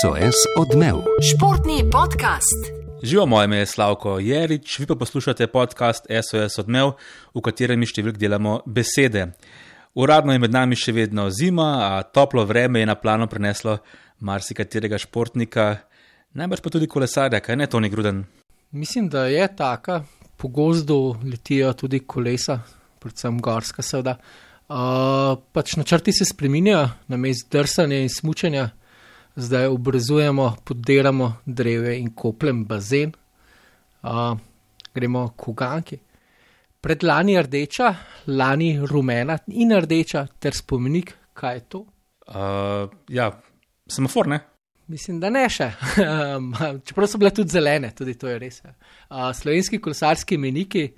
SOS odmev. Športni podcast. Živo moje ime je Slavko Jerič, vi pa poslušate podcast SOS odmev, v katerem mi številk delamo besede. Uradno je med nami še vedno zima, a toplo vreme je na plano preneslo marsikaterega športnika, najbrž pa tudi kolesarja, kaj ne to ni gruden. Mislim, da je taka, po gozdu letijo tudi kolesa, predvsem gorska seveda. Uh, pač načrti se spreminjajo, na mestu drsanja in smučanja, zdaj obrazujemo, podiramo dreve in koplem bazen, uh, gremo koganki. Predlani rdeča, lani rumena in rdeča ter spomenik, kaj je to? Uh, ja, semafor, ne? Mislim, da ne še. Čeprav so bile tudi zelene, tudi to je res. Uh, slovenski kolesarski meniki.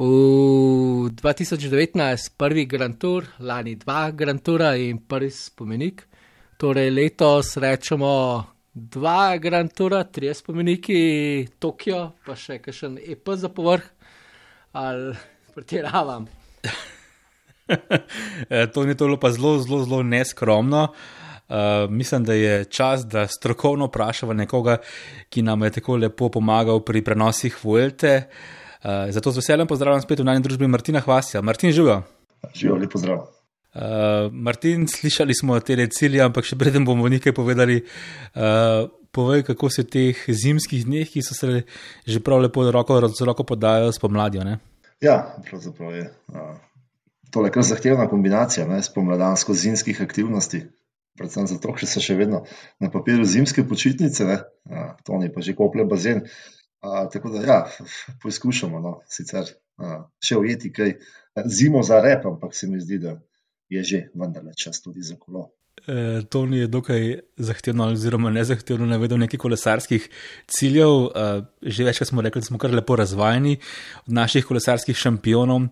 V 2019 prvi Grand Tour, lani dva Grand Toura in prvi spomenik. Torej letos rečemo dva Grand Toura, tri spomeniki, Tokio, pa še kakšen EP za povrh ali pretiravam. E, to ni tolo pa zelo, zelo, zelo neskromno. Uh, mislim, da je čas, da strokovno vprašamo nekoga, ki nam je tako lepo pomagal pri prenosih Vuelte. Uh, zato z veseljem pozdravljam spet v najni družbi Martina Hvasja. Martin, živijo. Živijo, lepo zdrav. Uh, Martin, slišali smo te cilje, ampak še preden bomo nekaj povedali, uh, povej, kako se v teh zimskih dneh, ki so se že prav lepo roko, roko podajo spomladijo. Ne? Ja, pravzaprav je. Uh, to je kar zahtevna kombinacija spomladansko-zimskih aktivnosti predvsem zato, ker so še vedno na papirju zimske počitnice, ne? to ni pa že kople bazen. A, tako da, ja, poskušamo, no, sicer a, še ujeti kaj zimo za rep, ampak se mi zdi, da je že vendarle čas tudi za kolo. E, to ni dokaj zahtevno, oziroma nezahtevno navedel nekaj kolesarskih ciljev. E, že večkrat smo rekli, da smo kar lepo razvajeni od naših kolesarskih šampionov.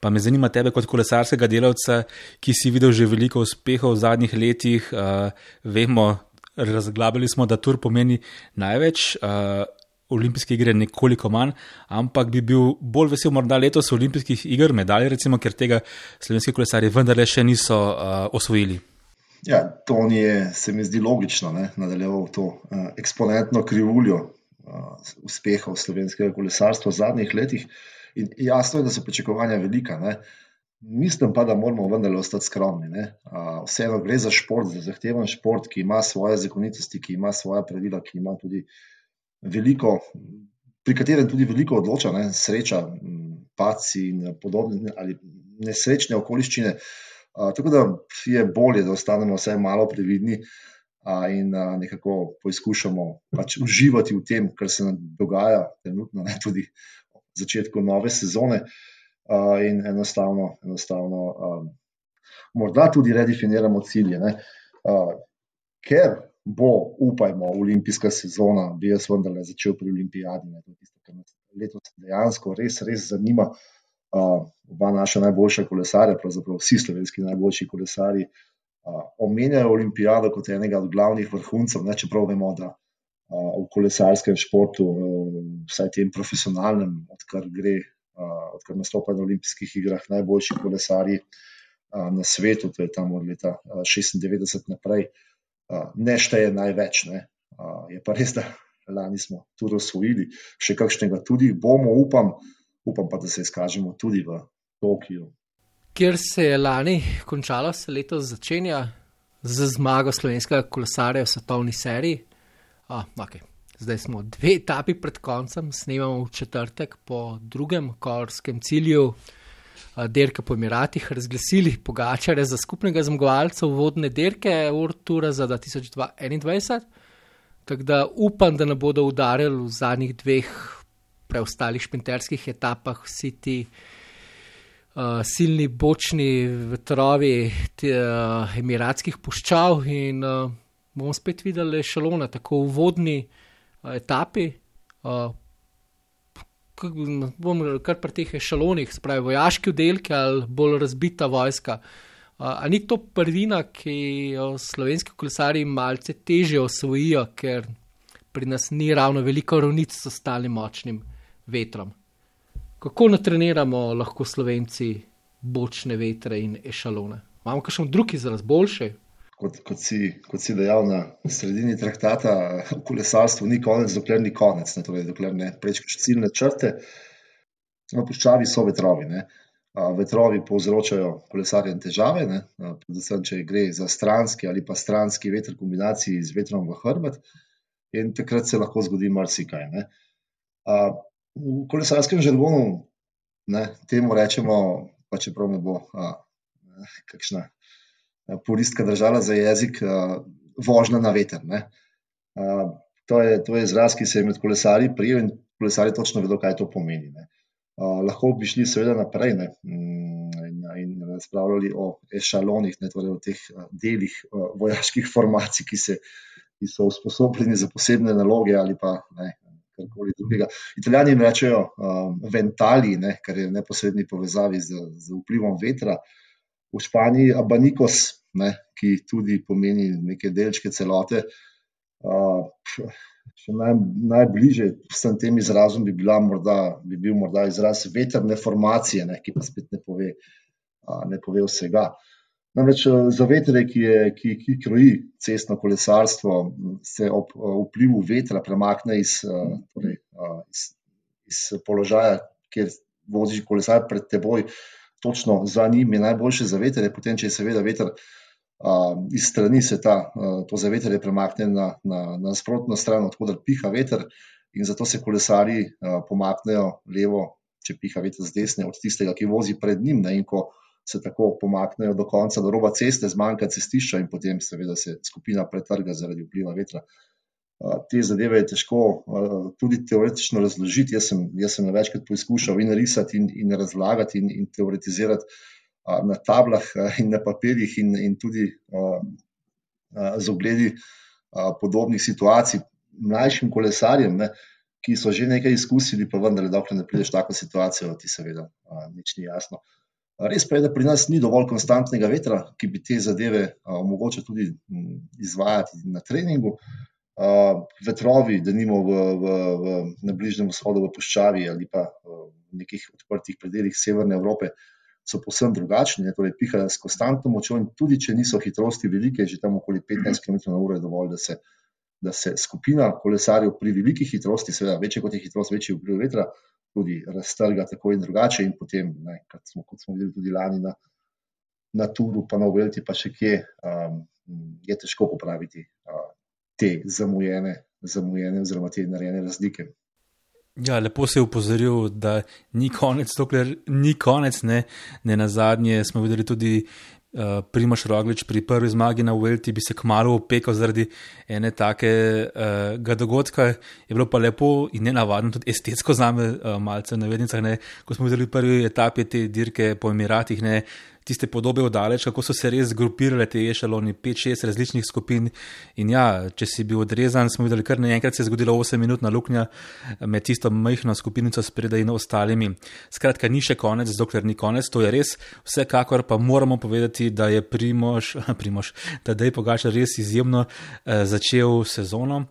Pa me zanima tebe kot kolesarskega delavca, ki si videl že veliko uspehov v zadnjih letih. Uh, vemo, razglabili smo, da tur pomeni največ, uh, olimpijske igre nekoliko manj, ampak bi bil bolj vesel morda letos olimpijskih iger, medalje, recimo, ker tega slovenski kolesari vendarle še niso uh, osvojili. Ja, to ni, se mi zdi logično, da nadaljeval to uh, eksponentno krivuljo uh, uspehov slovenskega kolesarstva v zadnjih letih. Uh, In jasno je, da so pričakovanja velika. Ne? Mislim pa, da moramo vendarle ostati skromni. Vseeno gre za šport, za zahteven šport, ki ima svoje zakonitosti, ki ima svoje pravila, ki ima tudi veliko, pri katerem tudi veliko odloča, ne? sreča, paci in podobne ali nesrečne okoliščine. Tako da je bolje, da ostanemo vsaj malo previdni. In nekako poskušamo pač uživati v tem, kar se nam dogaja, trenutno, ne, tudi začetku nove sezone uh, in enostavno, enostavno um, morda tudi redefiniramo cilje. Uh, ker bo, upajmo, olimpijska sezona, bi jaz vendarle začel pri olimpijadi, ne, to je tisto, kar nas letos dejansko res, res zanima. Uh, oba naša najboljša kolesarja, pravzaprav vsi slovenski najboljši kolesari, uh, omenjajo olimpijado kot enega od glavnih vrhuncev, ne, čeprav vemo, da v kolesarskem športu, vsaj tem profesionalnem, odkar gre, odkar nastopajo na olimpijskih igrah najboljši kolesari na svetu, to je tam od leta 96 naprej, ne šteje največ. Ne. Je pa res, da lani smo tudi osvojili, še kakšnega tudi bomo, upam, upam pa, da se izkažemo tudi v Tokiu. Ker se je lani končalo, se letos začenja z zmago slovenskega kolesarja v svetovni seriji. Oh, okay. Zdaj smo dve etapi pred koncem, snemamo v četrtek po drugem korskem cilju, derke po Emiratih, razglasili pogačare za skupnega zmagovalca vodne derke Urtura za 2021. Tako da upam, da ne bodo udarili v zadnjih dveh preostalih špinterskih etapah vsi ti uh, silni bočni vetrovi te, uh, emiratskih puščav in uh, bomo spet videli šalone, tako v vodni uh, etapi. Uh, bom kar pri teh šalonih, spravi vojaški oddelki ali bolj razbita vojska. Uh, a ni to prvina, ki jo slovenski kolesari malce teže osvojijo, ker pri nas ni ravno veliko ravnic s ostalim močnim vetrom. Kako natreniramo lahko slovenci bočne vetre in ešalone? Imamo kakšen drug izraz, boljši? Kot, kot, si, kot si dejal na sredini traktata, v kolesarstvu ni konec, dokler ni konec, ne, torej, dokler ne prečkaš ciljne črte. Na puščavi so vetrovi. Ne. Vetrovi povzročajo kolesarjem težave, ne, predvsem če gre za stranski ali pa stranski veter v kombinaciji z vetrom v hrbet, in takrat se lahko zgodi marsikaj. Ne. V kolesarskem žargonu temu rečemo, pa čeprav me bo a, kakšna puristka držala za jezik, a, vožnja na veter. A, to, je, to je izraz, ki se je med kolesarji prijel in kolesarji točno vedo, kaj to pomeni. Ne. Uh, lahko bi šli, seveda, naprej ne, in, in razpravljali o ešalonih, ne, torej o teh delih uh, vojaških formacij, ki, se, ki so usposobljeni za posebne naloge ali pa ne, karkoli drugega. Italijani jim rečejo um, ventali, ne, kar je v neposrednji povezavi z, z vplivom vetra. V Španiji abanikos, ne, ki tudi pomeni neke delčke celote. Uh, naj, najbližje vsem tem izrazom bi, morda, bi bil morda izraz veterne formacije, ne, ki pa spet ne pove, uh, ne pove vsega. Namreč za vetre, ki, je, ki, ki kroji cestno kolesarstvo, se ob vplivu vetra premakne iz, torej, iz, iz položaja, kjer voziš kolesar pred teboj, točno za njim je najboljše za veter, potem, če je seveda veter iz strani, se ta, to zavetrje premakne na, na, na nasprotno stran, odkuder piha veter, in zato se kolesari pomaknejo levo, če piha veter z desne, od tistega, ki vozi pred njim. Ne, in ko se tako pomaknejo do konca, do roba ceste, zmanjka cestišča in potem seveda se skupina pretrga zaradi vpliva vetra. Te zadeve je težko tudi teoretično razložiti. Jaz sem, jaz sem večkrat poizkušal in risati, in, in razlagati, in, in teoretizirati na tablah in na papirjih, in, in tudi z ogledi podobnih situacij mlajšim kolesarjem, ne, ki so že nekaj izkusili, pa vendar, dokler ne prideš v tako situacijo, ti seveda nič ni jasno. Res pa je, da pri nas ni dovolj konstantnega vetra, ki bi te zadeve omogočil tudi izvajati na treningu. Vetrovi, da nimo v, v, v, na Bližnjem vzhodu, v Puščavi ali pa v nekih odprtih predeljih Severne Evrope, so posebno drugačni, ne, torej pihajo s konstantno močjo in tudi če niso hitrosti velike, že tam okoli 15 km/h je dovolj, da se, da se skupina kolesarjev pri veliki hitrosti, seveda večja kot je hitrost, večji vpliv vetra, tudi raztrga tako in drugače, in potem, ne, kot, smo, kot smo videli tudi lani na, na Turu, pa na Uvelti, pa še kje, um, je težko popraviti uh, te zamujene, zamujene oziroma te narejene razlike. Ja, lepo se je upozoril, da ni konec, dokler ni konec. Ne, ne na zadnje smo videli tudi uh, Primoš Roglič pri prvi zmagi na Uvelti, bi se kmalo opekal zaradi ene takega uh, dogodka. Je bilo pa lepo in ne navadno, tudi estetsko za me, uh, malce na vednicah, ne, ko smo videli prvi etapi te dirke po Emiratih. Ne, tiste podobe oddaleč, kako so se res grupirale te ešaloni, 5-6 različnih skupin. In ja, če si bil odrezan, smo videli, kar naenkrat se je zgodila 8-minutna luknja med tisto majhno skupinico spredaj in ostalimi. Skratka, ni še konec, dokler ni konec, to je res. Vsekakor pa moramo povedati, da je Primoš da je Pogačar res izjemno eh, začel sezono.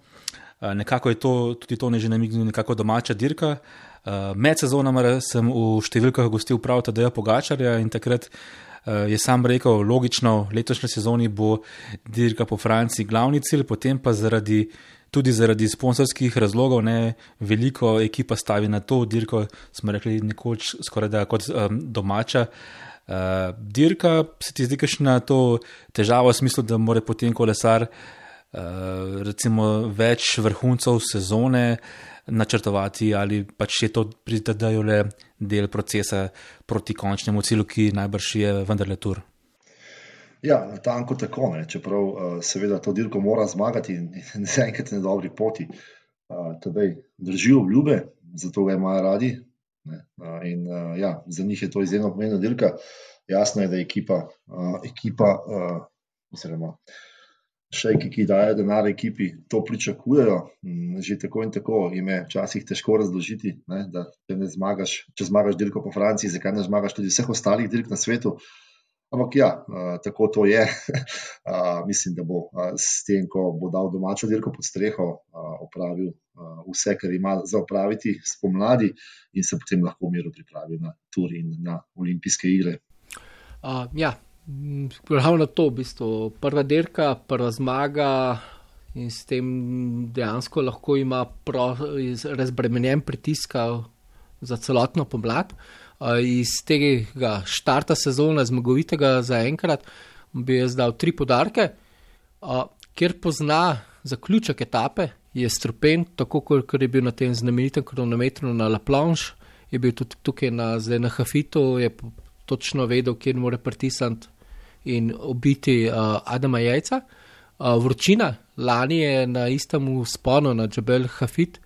Uh, nekako je to, tudi to ne že namignil, nekako domača dirka. Uh, med sezonama sem v številkah gostil prav Tadeja Pogačarja in takrat je sam rekel, logično, letošnji sezoni bo dirka po Franciji glavni cilj, potem pa zaradi, tudi zaradi sponsorskih razlogov ne veliko ekipa stavi na to dirko, smo rekli, nekoč skoraj da kot um, domača. Uh, dirka se ti zdi, je to težava v smislu, da mora potem kolesar uh, recimo več vrhuncev sezone načrtovati ali pač je to pridajo le del procesa proti končnemu cilju, ki najbrž je vendarle tur. Ja, tanko tako, ne. čeprav uh, seveda to dirko mora zmagati in, zaenkrat je na dobri poti. Uh, tedaj držijo obljube, zato ga imajo radi. Uh, in uh, ja, za njih je to izjemno pomembna dirka. Jasno je, da je ekipa, uh, ekipa uh, oziroma šejki, ki dajo denar ekipi, to pričakujejo. Mm, že tako in tako jim je včasih težko razložiti, ne, da če ne zmagaš, če zmagaš dirko po Franciji, zakaj ne zmagaš tudi vseh ostalih dirk na svetu. Ampak ja, tako to je. Mislim, da bo s tem, ko bo dal domačo dirko pod streho, opravil vse, kar ima za opraviti spomladi in se potem lahko v miru pripravi na tur in na olimpijske igre. Uh, ja, Ravno to, v bistvu, prva dirka, prva zmaga in s tem dejansko lahko ima pro, razbremenjen pritisk za celotno pomlad. Iz tega štarta sezone, zmagovitega za enkrat, bi jaz dal tri podarke, kjer pozna zaključek etape, je strupen, tako kot je bil na tem znamenitem kronometru na La Planche, je bil tudi tukaj na, na Hafitu, je točno vedel, kje mora pritisniti in obiti uh, Adama jajca. Uh, vročina, lani je na istem sponu na Džabel Hafit,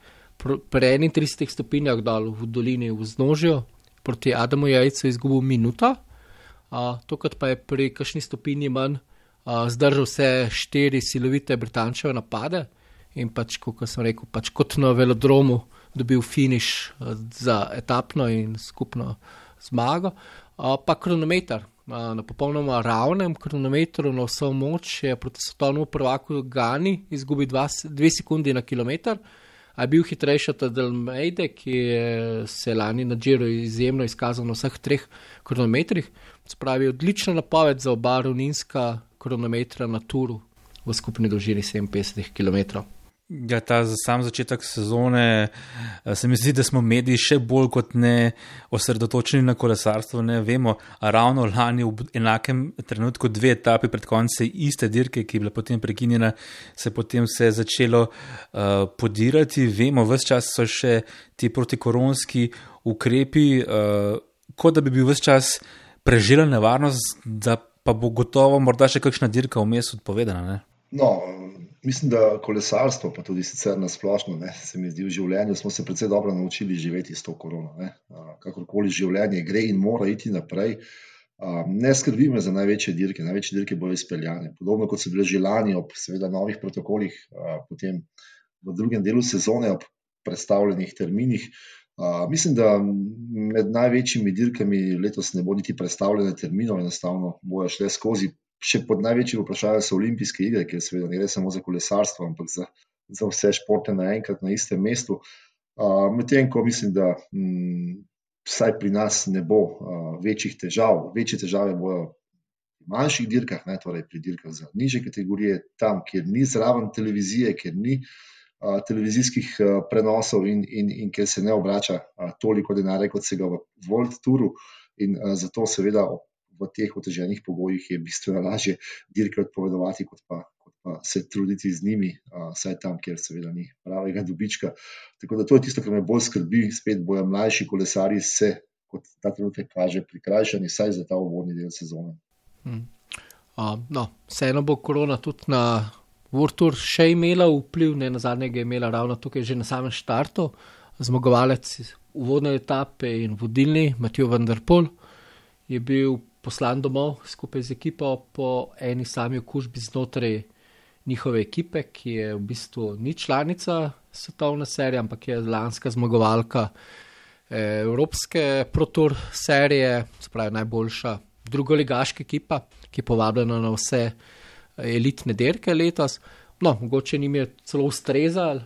pri 31 stopinjah dol v dolini v znožju, proti Adamu jajcu izgubil minuto, uh, tokrat pa je pri kakšni stopinji manj uh, zdržal vse štiri silovite britančeve napade in pač, kot sem rekel, pač kot na velodromu dobil finiš za etapno in skupno zmago. Pa kronometer, na popolnoma ravnem kronometru na vso moč je proti svetovnemu prvaku Gani izgubil 2 sekunde na kilometr. A je bil hitrejši od Delmejde, ki je se lani na Džiru izjemno izkazal na vseh treh kronometrih. Spravi odlična napoved za oba ravninska kronometra na Turu v skupni dolžini 57 km. Ja, ta sam začetek sezone, eh, se mi zdi, da smo mediji še bolj kot ne osredotočeni na kolesarstvo. Ne vemo, ravno lani v enakem trenutku, dve etapi pred koncem iste dirke, ki je bila potem prekinjena, se potem vse začelo uh, podirati. Vemo, vse čas so še ti protikoronski ukrepi, uh, kot da bi bil vse čas prežela nevarnost, da pa bo gotovo morda še kakšna dirka vmes odpovedana. Ne? No, mislim, da kolesarstvo, pa tudi sicer na splošno, ne, se mi zdi v življenju, smo se predvsej dobro naučili živeti s to korono. Ne. Kakorkoli življenje gre in mora iti naprej. Ne skrbi me za največje dirke, največje dirke bojo izpeljane. Podobno kot so bile že lani ob seveda novih protokolih, potem v drugem delu sezone ob predstavljenih terminih. Mislim, da med največjimi dirkami letos ne bo niti predstavljene terminov, enostavno bojo šle skozi še pod največjim vprašanjem so olimpijske igre, ker seveda ne gre samo za kolesarstvo, ampak za, za vse športe naenkrat na istem mestu. Uh, Medtem ko mislim, da m, mm, vsaj pri nas ne bo uh, večjih težav, večje težave bojo v manjših dirkah, ne, torej pri dirkah za niže kategorije, tam, kjer ni zraven televizije, kjer ni uh, televizijskih uh, prenosov in, in, in kjer se ne obrača uh, toliko denarja, kot se ga v World Touru. In uh, zato seveda v teh oteženih pogojih je bistveno lažje dirke odpovedovati, kot pa, kot pa se truditi z njimi, vsaj tam, kjer seveda ni pravega dobička. Tako da to je tisto, kar me bolj skrbi, spet bojo mlajši kolesari se, kot ta trenutek kaže, prikrajšani, saj za ta uvodni del sezone. Hmm. Uh, no, vseeno bo korona tudi na Vrtur še imela vpliv, ne na zadnjega je imela ravno tukaj, že na samem štartu, zmagovalec uvodne etape in vodilni Matijo Vendrpol je bil poslan domov skupaj z ekipo po eni sami okužbi znotraj njihove ekipe, ki je v bistvu ni članica svetovne serije, ampak je lanska zmagovalka eh, Evropske protur serije, spravi najboljša drugoligaška ekipa, ki je povabljena na vse elitne derke letos. No, mogoče jim je celo ustrezal.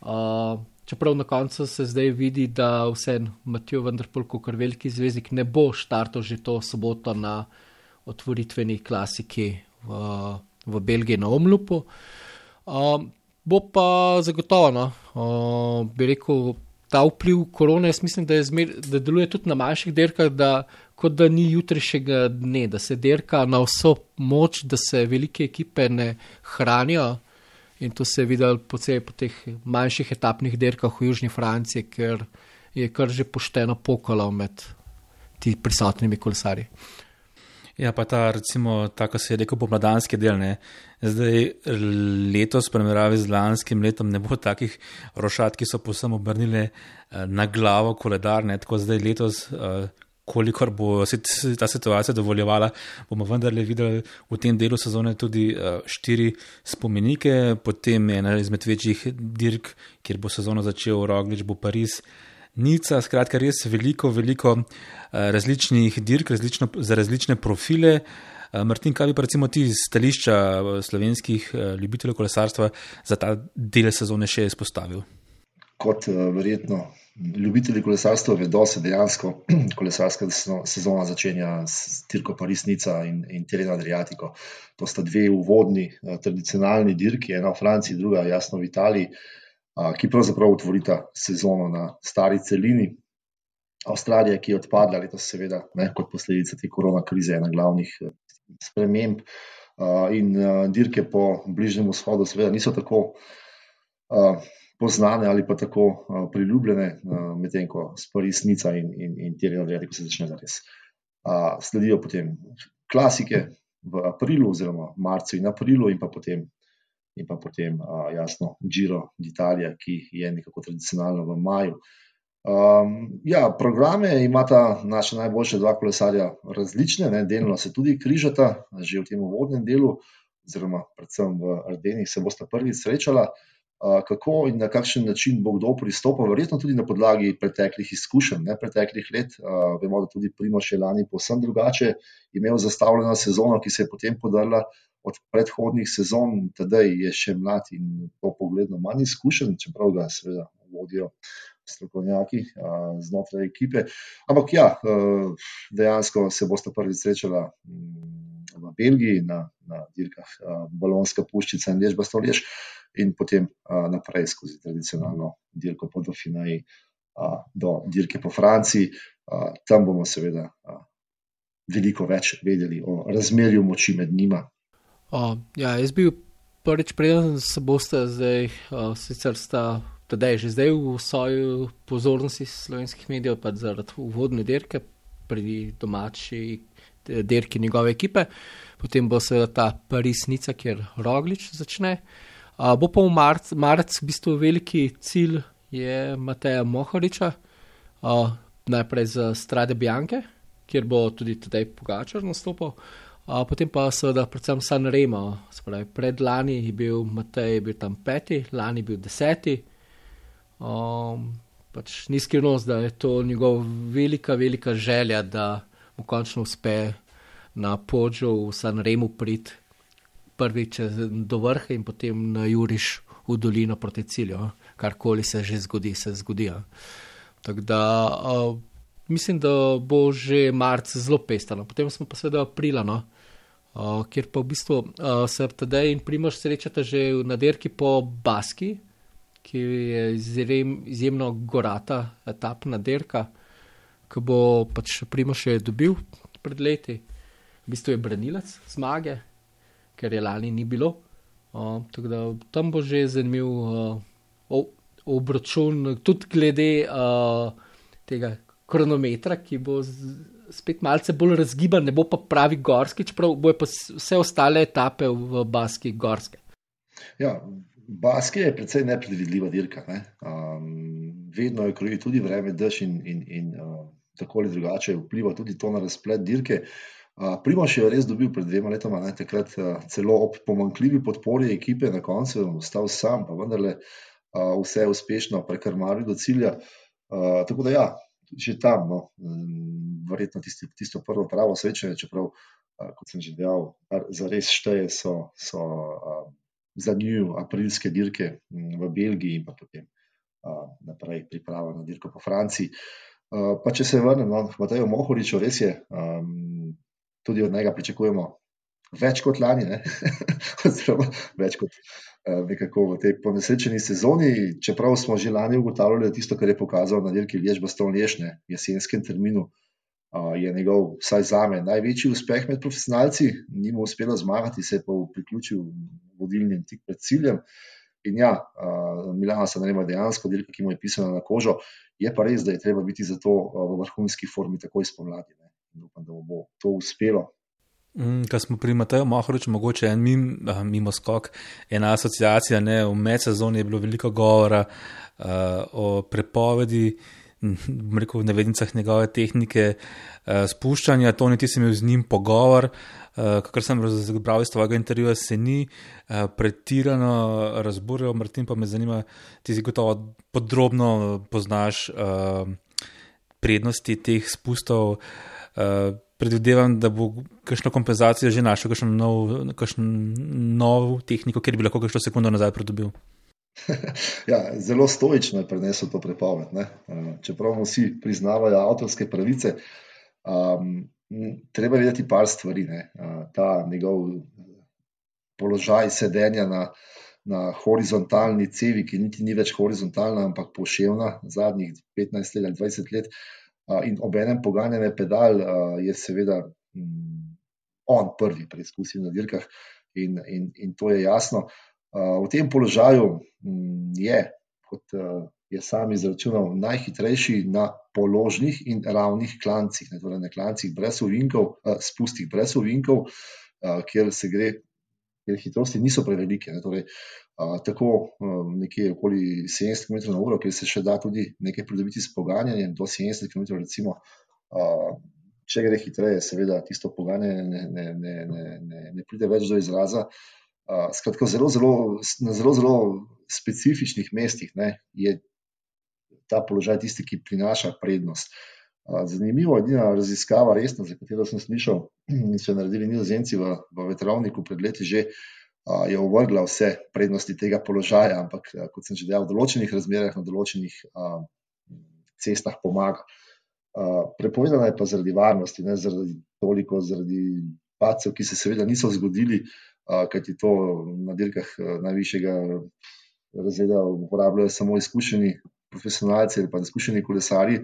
Uh, Čeprav na koncu se zdaj vidi, da vse Matijo Vendrpol, kot veliki zvezdnik, ne bo štartal že to soboto na otvoritveni klasiki v, v Belgiji na Omlupu. Um, bo pa zagotovo, no, um, bi rekel, ta vpliv korone, jaz mislim, da, zmer, da deluje tudi na manjših derkah, da kot da ni jutrišnjega dne, da se derka na vso moč, da se velike ekipe ne hranijo. In to se je videlo posebej po teh manjših etapnih dirkah v Južni Franciji, ker je kar že pošteno pokalo med ti prisotnimi kolesarji. Ja, pa ta, recimo, tako se je rekel, pomladanski del. Ne? Zdaj, letos, primerjavi z lanskim letom, ne bo takih rošat, ki so posebno obrnili eh, na glavo koledar. Ne? Tako zdaj letos, eh, kolikor bo ta situacija dovoljevala, bomo vendarle videli v tem delu sezone tudi uh, štiri spomenike, potem ena izmed večjih dirk, kjer bo sezono začel Roglič, bo Pariz. Nica, skratka, res veliko, veliko uh, različnih dirk, različno, za različne profile. Uh, Martin, kaj bi pa recimo ti stališča slovenskih ljubiteljev kolesarstva za ta del sezone še izpostavil? kot verjetno ljubitelji kolesarstva vedo, se dejansko kolesarska sezona začenja s Tirko Parisnica in, in Terena Adriatico. To sta dve uvodni uh, tradicionalni dirki, ena v Franciji, druga jasno v Italiji, ki pravzaprav otvorita sezono na stari celini. Avstralija, ki je odpadla letos, seveda, ne, kot posledica te korona krize, ena glavnih sprememb. Uh, in uh, dirke po Bližnjem vzhodu, seveda, niso tako poznane ali pa tako uh, priljubljene, uh, medtem ko Sparisnica in, in, in Tirena Vredi, ko se začne zares. Uh, sledijo potem klasike v aprilu, oziroma marcu in aprilu, in pa potem, in pa potem uh, jasno, Giro d'Italia, ki je nekako tradicionalno v maju. Um, ja, programe imata naša najboljša dva kolesarja različne, ne, delno se tudi križata, že v tem uvodnem delu, oziroma predvsem v Ardenih se bosta prvič srečala. Uh, kako in na kakšen način bo kdo pristopil, verjetno tudi na podlagi preteklih izkušenj, ne preteklih let. Vemo, da tudi Primoš je lani posebno drugače imel zastavljeno sezono, ki se je potem podarila od predhodnih sezon, tedaj je še mlad in to pogledno manj izkušen, čeprav ga seveda vodijo. Strokovnjaki znotraj ekipe. Ampak ja, dejansko se boste prvi srečala v Belgiji na, na dirkah Balonska puščica in Lež Bastoljež in potem uh, naprej skozi tradicionalno dirko po Dauphineji uh, do dirke po Franciji. Uh, tam bomo seveda uh, veliko več vedeli o razmerju moči med njima. O, ja, jaz bil prvič preden se boste zdaj, uh, sicer sta. Tadej, že zdaj v svoji pozornosti slovenskih medijev, pa zaradi uvodne dirke pri domači dirki njegove ekipe, potem bo seveda ta Parisnica, kjer Roglič začne. Uh, Uh, bo pa v marcu, marc, v bistvu veliki cilj je Mateja Mohoriča, uh, najprej za Strade Bianke, kjer bo tudi tedaj Pogačar nastopil, uh, potem pa seveda predvsem San Remo. Spravi, pred lani je bil Matej je bil tam peti, lani je bil deseti. Um, pač ni skrivnost, da je to njegova velika, velika želja, da mu končno uspe na podžu v San Remo priti prvič do vrha in potem na juriš v dolino proti cilju. Karkoli se že zgodi, se zgodi. Tako da uh, mislim, da bo že marc zelo pestano, potem smo pa seveda aprila, no? uh, kjer pa v bistvu uh, se tedaj in primož srečata že na derki po Baski, ki je izjem, izjemno gorata etapna derka, ki bo pač primož še dobil pred leti. V bistvu je branilec zmage, ker je lani ni bilo. Uh, da, tam bo že zanimiv uh, obračun, tudi glede uh, tega kronometra, ki bo z, spet malce bolj razgiban, ne bo pa pravi gorski, čeprav bojo pa vse ostale etape v Baski gorske. Ja, Baski je precej nepredvidljiva dirka. Ne? Um, vedno je kroji tudi vreme, dež in, in, in uh, tako ali drugače vpliva tudi to na razplet dirke. Primoš je res dobil pred dvema letoma, ne, takrat celo ob pomankljivi podpori ekipe, na koncu je ostal sam, pa vendarle vse je uspešno prekrmaril do cilja. Tako da, ja, že tam, no, verjetno tisti, tisto prvo pravo srečanje, čeprav, kot sem že dejal, za res šteje so, so za njih aprilske dirke v Belgiji in pa potem naprej priprava na dirko po Franciji. Pa če se vrnem no, Matejo Mohoričo, res je. Tudi od njega pričakujemo več kot lani, oziroma več kot uh, nekako v tej ponesrečeni sezoni. Čeprav smo že lani ugotavljali, da tisto, kar je pokazal na dirki Liež Baston Lešne v jesenskem terminu, uh, je njegov, vsaj za me, največji uspeh med profesionalci. Ni mu uspelo zmagati, se je pa priključil vodilnim tik pred ciljem. In ja, uh, Milano se narema dejansko dirka, ki mu je pisana na kožo. Je pa res, da je treba biti za to v vrhunski formi takoj spomladi. Ne upam, da bo to uspelo. Mm, Kaj smo pri Mateju Mohoriču, mogoče en mim, mimo skok, ena asociacija, ne, v medsezoni je bilo veliko govora uh, o prepovedi, rekel, v nevednicah njegove tehnike uh, spuščanja, to niti sem imel z njim pogovor, uh, kar sem razbral iz tvojega intervjuja, se ni uh, pretirano razburjal, Martin pa me zanima, ti si gotovo podrobno poznaš uh, prednosti teh spustov. Uh, Uh, predvidevam, da bo kakšno kompenzacijo že našel, kakšno nov, kakšno nov tehniko, ker bi lahko kakšno sekundo nazaj pridobil. ja, zelo stoično je prenesel to prepoved. Ne? Čeprav mu vsi priznavajo avtorske pravice, um, treba vedeti par stvari. Ne? Ta njegov položaj sedenja na, na horizontalni cevi, ki niti ni več horizontalna, ampak poševna zadnjih 15 let ali 20 let, in obenem poganjanje pedal, je seveda on prvi preizkusil na dirkah, in, in, in to je jasno. V tem položaju je, kot je sam izračunal, najhitrejši na položnih in ravnih klancih, ne, torej na klancih brez ovinkov, spustih brez ovinkov, kjer se gre, kjer hitrosti niso prevelike. Ne, torej, tako nekje okoli 70 km/h, kjer se še da tudi nekaj pridobiti s poganjanjem, do 70 km/h, recimo. Če gre hitreje, seveda, tisto pogajanje ne, ne, ne, ne, ne, ne pride več do izraza. Skratka, zelo, zelo, na zelo, zelo specifičnih mestih ne, je ta položaj tisti, ki prinaša prednost. Zanimivo je edina raziskava, resna, za katero sem slišal, in so naredili nizozemci v, v Vetrovniku pred leti že, je ovrgla vse prednosti tega položaja, ampak kot sem že dejal, v določenih razmerah, na določenih cestah pomaga. Prepovedana je pa zaradi varnosti, ne zaradi toliko, zaradi pacev, ki se seveda niso zgodili, kajti to na dirkah najvišjega razreda uporabljajo samo izkušeni profesionalci ali pa izkušeni kolesari,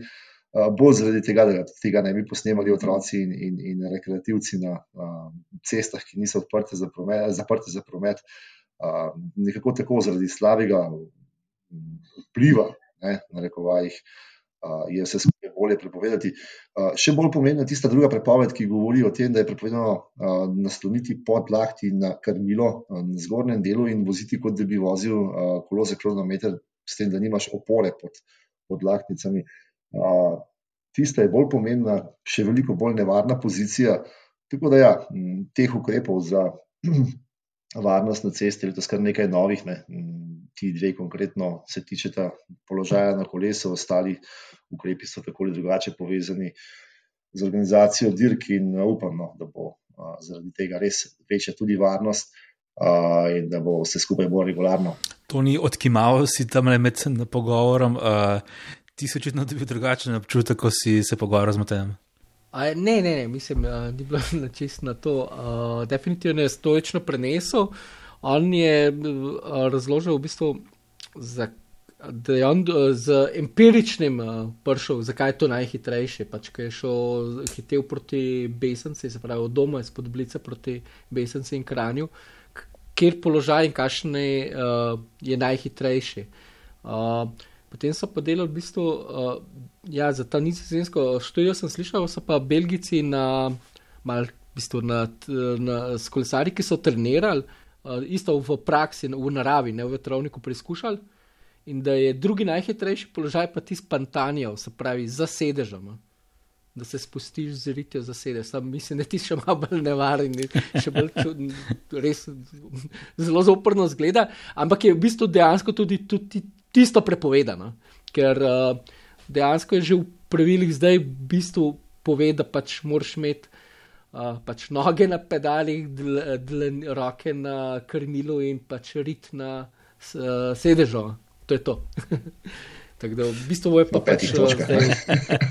bolj zaradi tega, da tega ne bi posnemali otroci in, in, in rekreativci na cestah, ki niso odprte za promet, zaprte za promet. Nekako tako zaradi slabega vpliva, ne, na rekovajih, je vse skupaj bolje prepovedati. Še bolj pomembna je tista druga prepoved, ki govori o tem, da je prepovedano nasloniti pod lahti na krmilo na zgornjem delu in voziti, kot da bi vozil kolo za kronometer, s tem, da nimaš opore pod, pod lahtnicami. Tista je bolj pomembna, še veliko bolj nevarna pozicija. Tako da, ja, teh ukrepov za varnost na cesti je letos kar nekaj novih. Ne ti dve konkretno se tičeta položaja na kolesu, ostali ukrepi so tako ali drugače povezani z organizacijo dirk in upam, no, da bo a, zaradi tega res večja tudi varnost a, in da bo vse skupaj bolj regularno. To ni odkimal si tam med pogovorom, a, ti si očitno dobil drugačen občutek, ko si se pogovarjal z Matejem. A, ne, ne, ne, mislim, da ni bilo čisto na to. Uh, definitivno je stoično prenesel. Uh, on je uh, razložil, v bistvu, za, da je on uh, z empiričnim uh, prišel, zakaj je to najhitrejše. Pač, ker je šel hitev proti Besenci, se pravi od doma iz Podblice proti Besenci in Kranju, kjer položaj in kakšen uh, je najhitrejši. Uh, potem so pa delali v bistvu, uh, ja, za ta nizozemsko študijo sem slišal, so pa Belgici na, mal, v bistvu na, na, na kolesari, ki so trenirali uh, isto v praksi, v naravi, ne v vetrovniku preizkušali. In da je drugi najhitrejši položaj pa tisti pantanijev, se pravi za sedežem. No. Da se spustiš z ritijo za sedež. Sam mislim, da ti še malo bolj nevaren, še bolj čuden, res zelo zoprno zgleda. Ampak je v bistvu dejansko tudi, tudi tisto prepovedano. Ker uh, dejansko je že v pravilih zdaj v bistvu povedal, da pač moraš imeti pač noge na pedalih, dl, dl, roke na krmilu in pač rit na uh, sedežu. To je to. Tako da v bistvu je pa pač zdaj.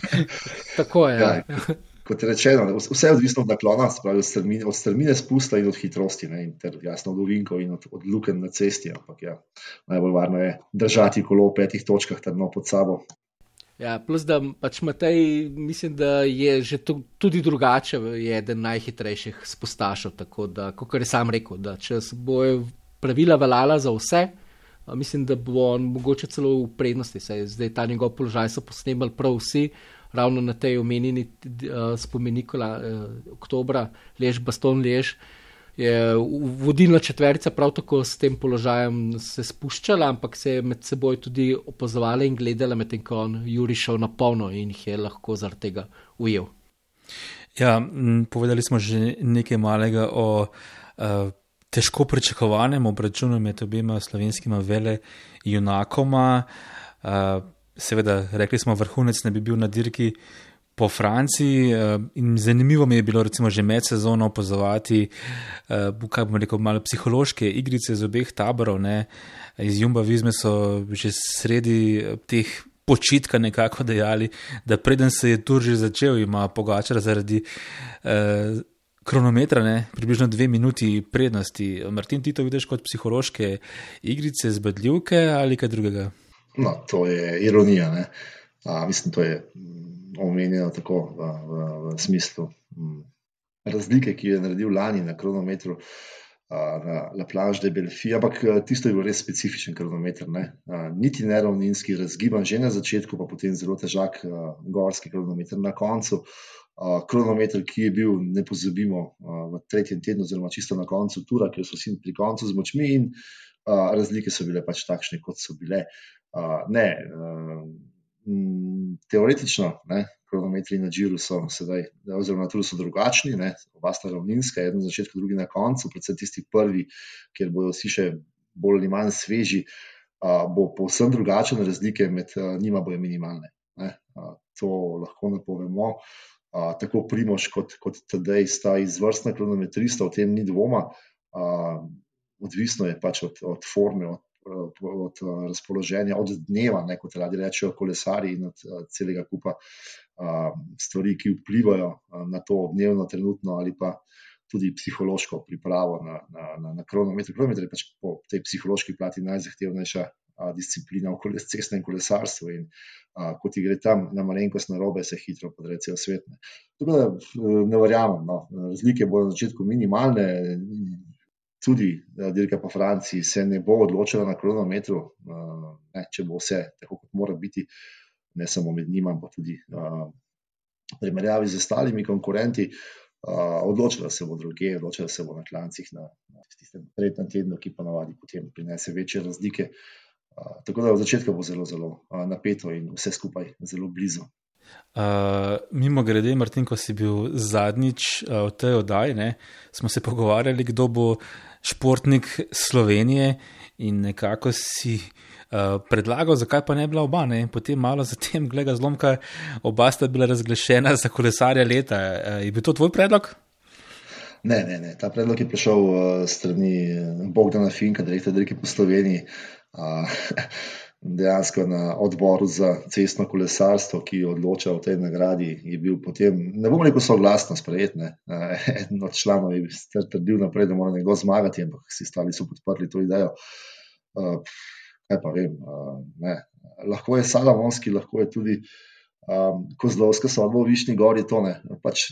Tako je. Ja. Kot rečeno, vse je odvisno od naklona, spravi, od, strmine, od strmine spusta in od hitrosti, ne, in ter jasno od uvinkov in od, od luken na cesti. Ampak ja, najbolj varno je držati kolo v petih točkah, trdno pod sabo. Ja, plus da pač Matej, mislim, da je že to, tudi drugače, je eden najhitrejših spostašov. Tako da, kot je sam rekel, da če bojo pravila veljala za vse, mislim, da bo on mogoče celo v prednosti. Saj zdaj ta njegov položaj so posnemali prav vsi, ravno na tej omenjeni uh, spomeniku uh, oktobra, lež, baston lež je vodilna četverica prav tako s tem položajem se spuščala, ampak se je med seboj tudi opazovala in gledala, medtem ko on Juri šel na polno in jih je lahko zaradi tega ujel. Ja, povedali smo že nekaj malega o uh, težko pričakovanem obračunu med obema slovenskima vele junakoma. Uh, seveda, rekli smo, vrhunec ne bi bil na dirki po Franciji. Uh, zanimivo mi je bilo, recimo, že med sezono opazovati, uh, kaj bomo rekel, malo psihološke igrice z obeh taborov. Ne. Iz Jumba Vizme so že sredi teh počitka nekako dejali, da preden se je tur že začel, ima pogačar zaradi. Uh, kronometra, ne? približno dve minuti prednosti. Martin, ti to vidiš kot psihološke igrice, zbadljivke ali kaj drugega? No, to je ironija. A, mislim, to je mm, omenjeno tako v, v, v smislu m, mm, razlike, ki jo je naredil lani na kronometru. Na La Planche de Belfi, ampak tisto je bil res specifičen kronometer. Ne? Niti ne ravninski, razgiban že na začetku, pa potem zelo težak gorski kronometer na koncu kronometer, ki je bil, ne pozabimo, v tretjem tednu, oziroma čisto na koncu tura, ker so vsi pri koncu z močmi in razlike so bile pač takšne, kot so bile. Ne, teoretično, ne, kronometri na Džiru so sedaj, oziroma na Turu so drugačni, ne, oba sta ravninska, eden na začetku, drugi na koncu, predvsem tisti prvi, kjer bodo vsi še bolj ali manj sveži, bo povsem drugačen, razlike med njima bojo minimalne. Ne, to lahko napovemo tako Primož kot, kot Tadej sta izvrstna kronometrista, o tem ni dvoma. Odvisno je pač od, od forme, od, od, od razpoloženja, od dneva, ne, kot radi rečejo kolesari, in od a, celega kupa stvari, ki vplivajo na to dnevno, trenutno ali pa. Tudi psihološko pripravo na, na, na, na kronometer. Kronometer je pač po tej psihološki plati najzahtevnejša a, disciplina v cestnem kolesarstvu. In a, ko ti gre tam na malenkost na robe, se hitro podre cel svet. Ne. Tako da ne verjamem. No. Razlike bodo na začetku minimalne. Tudi dirka po Franciji se ne bo odločila na kronometru, ne, če bo vse tako, kot mora biti, ne samo med njima, ampak tudi v primerjavi z ostalimi konkurenti. Uh, odločila se bo druge, odločila se bo na klancih, na, na tistem tretjem tednu, ki pa navadi potem prinese večje razlike. Uh, tako da v začetku bo zelo, zelo napeto in vse skupaj zelo blizu. Uh, mimo grede, Martin, ko si bil zadnjič uh, v tej oddaji, ne, smo se pogovarjali, kdo bo športnik Slovenije, in nekako si uh, predlagal, zakaj pa ne bila oba. Ne. Potem malo zatem, glede zlomka, oba sta bila razglašena za kolesarja leta. Uh, je bil to tvoj predlog? Ne, ne, ne. Ta predlog je prišel uh, strani Bogdana Finka, direktor Dirke po Sloveniji dejansko na odboru za cestno kolesarstvo, ki je odločal o tej nagradi, je bil potem, ne bom rekel, soglasno sprejet. Ne. Eden od članov je trdil naprej, da mora nekdo zmagati, ampak vsi ostali so podprli to idejo. Kaj pa vem, ne. lahko je Salamonski, lahko je tudi um, Kozlovska sodba v Višnji gori, to ne, pač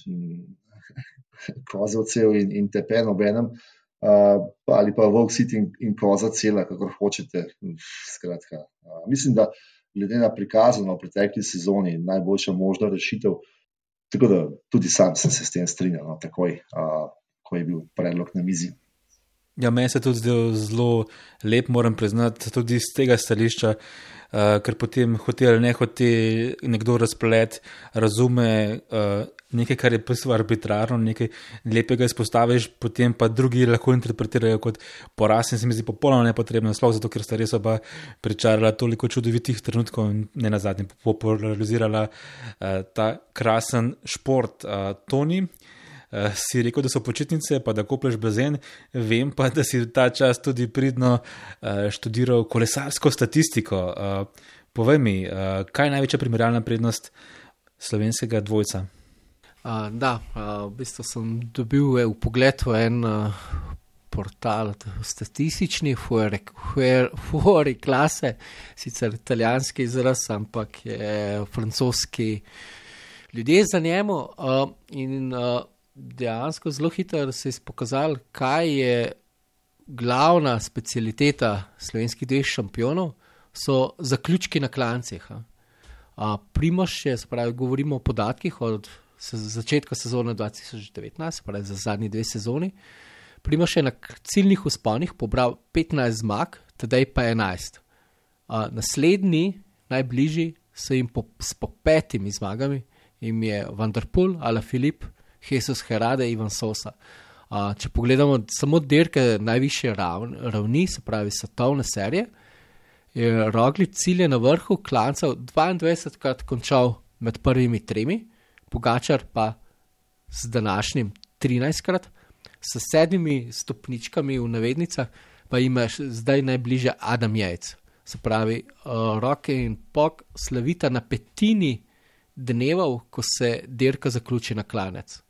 kozovcev in, in tepen ob enem uh, ali pa Vogue City in, in Koza cela, kako hočete. Uh, mislim, da glede na prikazano v pretekli sezoni, najboljša možna rešitev. Tako da tudi sam sem se s tem strinjal, no, takoj, uh, ko je bil predlog na mizi. Ja, meni se tudi zdelo zelo lep, moram priznati, tudi iz tega stališča, uh, ker potem hotel ali ne hotel nekdo razplet, razume uh, nekaj, kar je posebej arbitrarno, nekaj lepega izpostaviš, potem pa drugi lahko interpretirajo kot poraz in se mi zdi popolnoma nepotrebno, sploh zato, ker sta res oba pričarala toliko čudovitih trenutkov in ne na zadnje popularizirala uh, ta krasen šport uh, Toni. Uh, si rekel, da so počitnice, pa da kopleš bazen, vem pa, da si ta čas tudi pridno uh, študiral kolesarsko statistiko. Uh, povej mi, uh, kaj je največja primerjalna prednost slovenskega dvojca? Uh, da, uh, v bistvu sem dobil v pogled v en uh, portal, statistični, fuori klase, sicer italijanski izraz, ampak je francoski ljudje za njemu. Uh, in, uh, dejansko zelo hitro se je pokazalo, kaj je glavna specialiteta slovenskih dveh šampionov, so zaključki na klancih. Primoš je, spravi, govorimo o podatkih od se, začetka sezone 2019, pravi za zadnji dve sezoni. Primoš je na ciljnih usponih pobral 15 zmag, tedaj pa 11. A, naslednji, najbližji, so jim po, po petimi zmagami, jim je Vanderpool ali Filip, Jesus Herade, Ivan Sosa. Uh, če pogledamo samo dirke najviše ravni, ravni, se pravi svetovne serije, je Roglič cilje na vrhu klancev 22krat končal med prvimi tremi, Pogačar pa z današnjim 13krat, s sedmimi stopničkami v navednicah, pa imaš zdaj najbližje Adam Jajc. Se pravi, uh, roke in pok slavita na petini dnevov, ko se dirka zaključi na klanec.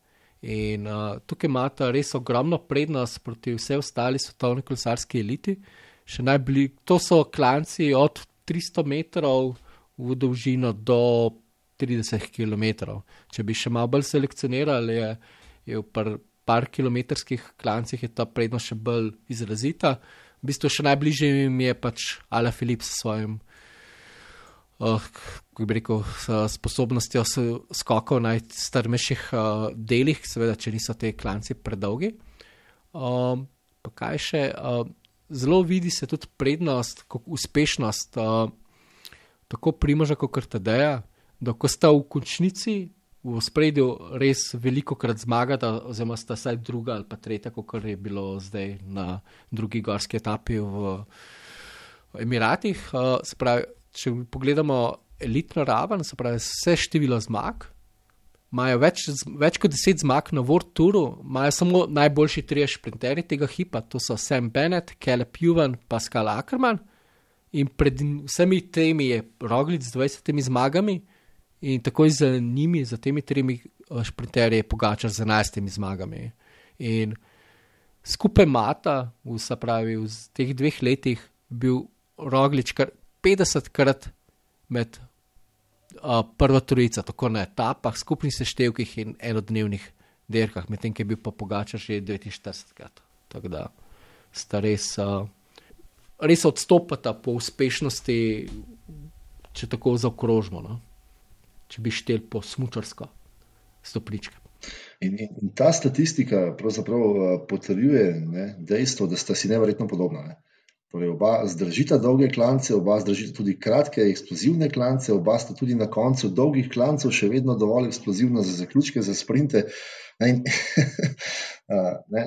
In uh, tukaj imata res ogromno prednost proti vsej ostali svetovni kolesarski eliti. Najbli, to so klanci od 300 metrov v dolžino do 30 km. Če bi še malo bolj selekcionirali, je, je v par, par kilometrskih klancih ta prednost še bolj izrazita. V bistvu še najbližje jim je pač Ala Filip s svojim uh, kako bi rekel, sposobnostjo skokov na najstrmejših uh, delih, seveda, če niso te klanci predolgi. Um, pa kaj še, uh, zelo vidi se tudi prednost, uspešnost uh, tako Primoža kot Krtadeja, da ko sta v končnici. V spredju res veliko krat zmagata, oziroma sta vsaj druga ali pa tretja, kot je bilo zdaj na drugi gorski etapi v Emiratih. Uh, spravi, če pogledamo elitno raven, se pravi, vse število zmag, imajo več, več kot deset zmag na World Touru, imajo samo najboljši trije šprinterji tega hipa, to so Sam Bennett, Caleb Juven, Pascal Ackerman. In pred vsemi temi je Roglic z 20 zmagami, in takoj za njimi, za temi tremi eh, šprinterji, je Pogačar z 11 zmagami. In skupaj Mata, v, pravi, v teh dveh letih, bil Roglič kar 50 krat med uh, prvo trojico, tako na etapah, skupnih seštevkih in enodnevnih dirkah, medtem ko je bil pa Pogačar že 49 krat. Tako da sta res, uh, res odstopata po uspešnosti, če tako zaokrožimo, no? če bi štel po smučarsko stopničke. In, in, in ta statistika pravzaprav potrjuje ne, dejstvo, da sta si nevrjetno podobna. Ne. Torej, oba zdržita dolge klance, oba zdržita tudi kratke, eksplozivne klance, oba sta tudi na koncu dolgih klancev še vedno dovolj eksplozivna za zaključke, za sprinte. In, ne,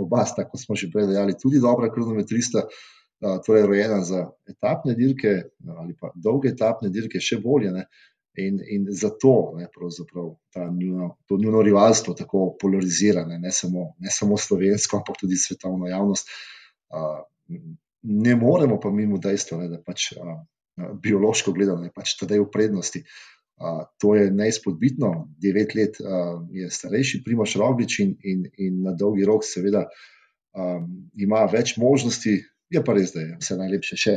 oba sta, kot smo že prej dejali, tudi dobra kronometrista, torej rojena za etapne dirke ali pa dolge etapne dirke, še bolje. Ne. In, in zato ne, njuno, to njuno rivalstvo tako polarizira, ne, ne, samo, ne samo slovensko, ampak tudi svetovno javnost. Uh, ne moremo pa mimo dejstva, da pač a, a, biološko gledano je pač tedaj v prednosti. A, to je neizpodbitno, devet let a, je starejši Primoš Roglič in, in, in na dolgi rok seveda a, ima več možnosti, je pa res, da je vse najlepše še.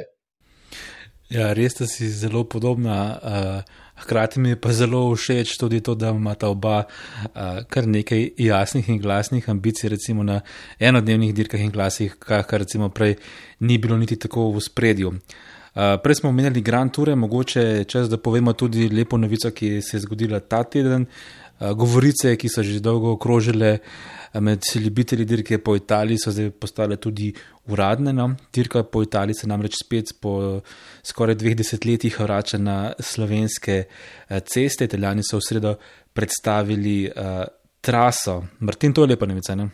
Ja, res da si zelo podobna. Uh... Hkrati mi je pa zelo všeč tudi to, da imata oba uh, kar nekaj jasnih in glasnih ambicij, recimo na enodnevnih dirkah in glasih, kar recimo prej ni bilo niti tako v spredju. Uh, prej smo omenjali Grand Tour, mogoče čas, da povemo tudi lepo novico, ki se je zgodila ta teden. Uh, govorice, ki so že dolgo okrožile uh, med ljubitelji dirke po Italiji so zdaj postale tudi uradne. No? Dirka po Italiji se namreč spet po skoraj dveh desetletjih vrača na slovenske eh, ceste. Italijani so v sredo predstavili uh, traso. Martin, to je lepa novica. Ne?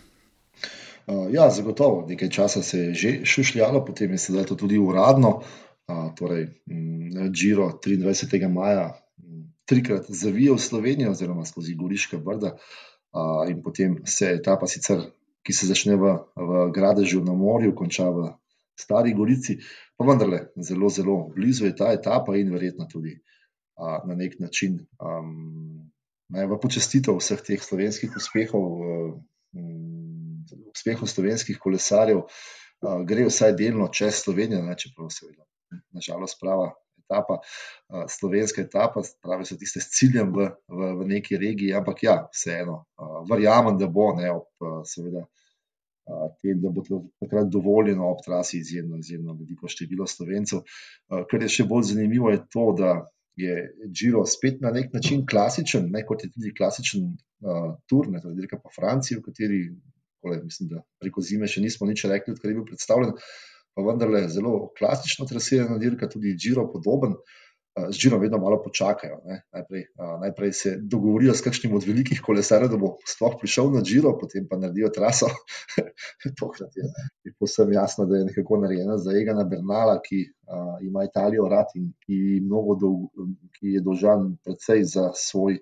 Uh, ja, zagotovo. Nekaj časa se je že šušljalo, potem je sedaj to tudi uradno. Uh, torej, mm, Giro 23. maja trikrat zavijal Slovenijo, oziroma skozi Goriška brda. Uh, in potem se etapa, sicer, ki se začne v, v Gradežu na morju, konča v Stari Gorici, pa vendarle zelo, zelo blizu je ta etapa in verjetno tudi na nek način um, v počestitev vseh teh slovenskih uspehov, um, uspehov slovenskih kolesarjev, a, gre vsaj delno čez Slovenijo, ne, čeprav seveda. Nažalost, prava etapa, slovenska etapa, pravi so tiste s ciljem v, v, v neki regiji, ampak ja, vseeno, verjamem, da bo, ne, ob, seveda, tem, da bo takrat dovoljeno ob trasi izjemno, izjemno veliko število slovencev. Kar je še bolj zanimivo, je to, da je Giro spet na nek način klasičen, ne kot je tudi klasičen uh, tur, ne torej dirka po Franciji, v kateri, kole, mislim, da preko zime še nismo nič rekli, odkar je bil predstavljen. Uh, pa vendarle zelo klasično trasirana dirka, tudi Džiro podoben. Z Džiro vedno malo počakajo. Najprej, najprej se dogovorijo s kakšnim od velikih kolesarjev, da bo sploh prišel na Džiro, potem pa naredijo traso. Tokrat je, je posebno jasno, da je nekako narejena za Egana Bernala, ki a, ima Italijo rad in ki, dolg, ki je dolžan predvsej za svoj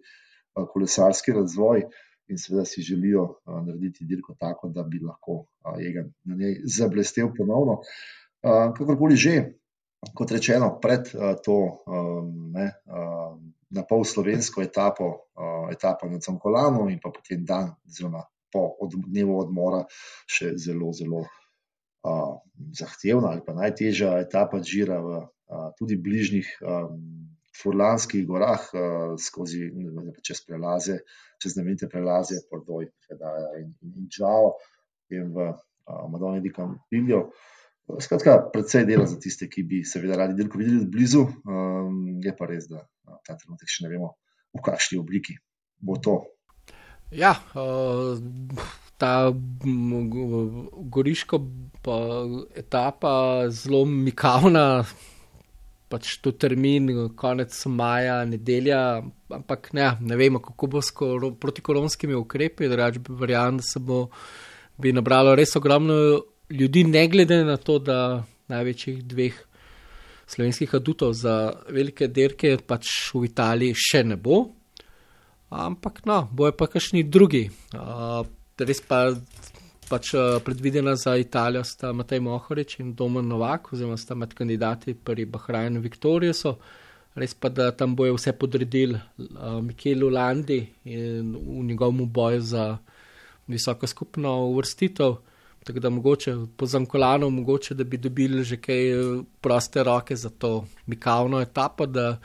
kolesarski razvoj in seveda si želijo narediti dirko tako, da bi lahko Egan na njej zablestev ponovno. Kakorkoli že, kot rečeno, pred to ne, na pol slovensko etapo, etapo na Cankolanu in pa potem dan, oziroma po od, dnevu odmora, še zelo, zelo uh, zahtevna ali pa najtežja etapa Džira v uh, tudi bližnjih um, Furlanskih gorah, uh, skozi ne, čez prelaze, čez znamenite prelaze, Pordoj, in, in, in Džao, in v uh, Madoni di Campillo. Skratka, predvsej dela za tiste, ki bi seveda radi dirko videli od blizu, um, je pa res, da ta trenutek še ne vemo, v kakšni obliki bo to. Ja, uh, ta goriška etapa zelo mikavna, pač to termin, konec maja, nedelja, ampak ne, ne vemo, kako bo s protikoronskimi ukrepi, da bi verjamem, da se bo nabralo res ogromno ljudi, ne glede na to, da največjih dveh slovenskih adutov za velike derke pač v Italiji še ne bo. Ampak no, bojo pa kakšni drugi. Uh, res pa pač uh, predvidena za Italijo sta Matej Mohorič in Domen Novak, oziroma sta med kandidati pri Bahrajnu Viktorijusu. Res pa, da tam bojo vse podredili uh, Mikelu Landi in v njegovem boju za visoko skupno uvrstitev. Tako da mogoče po Zankolanu, mogoče da bi dobili že kaj eh, proste roke za to mikavno etapo, da,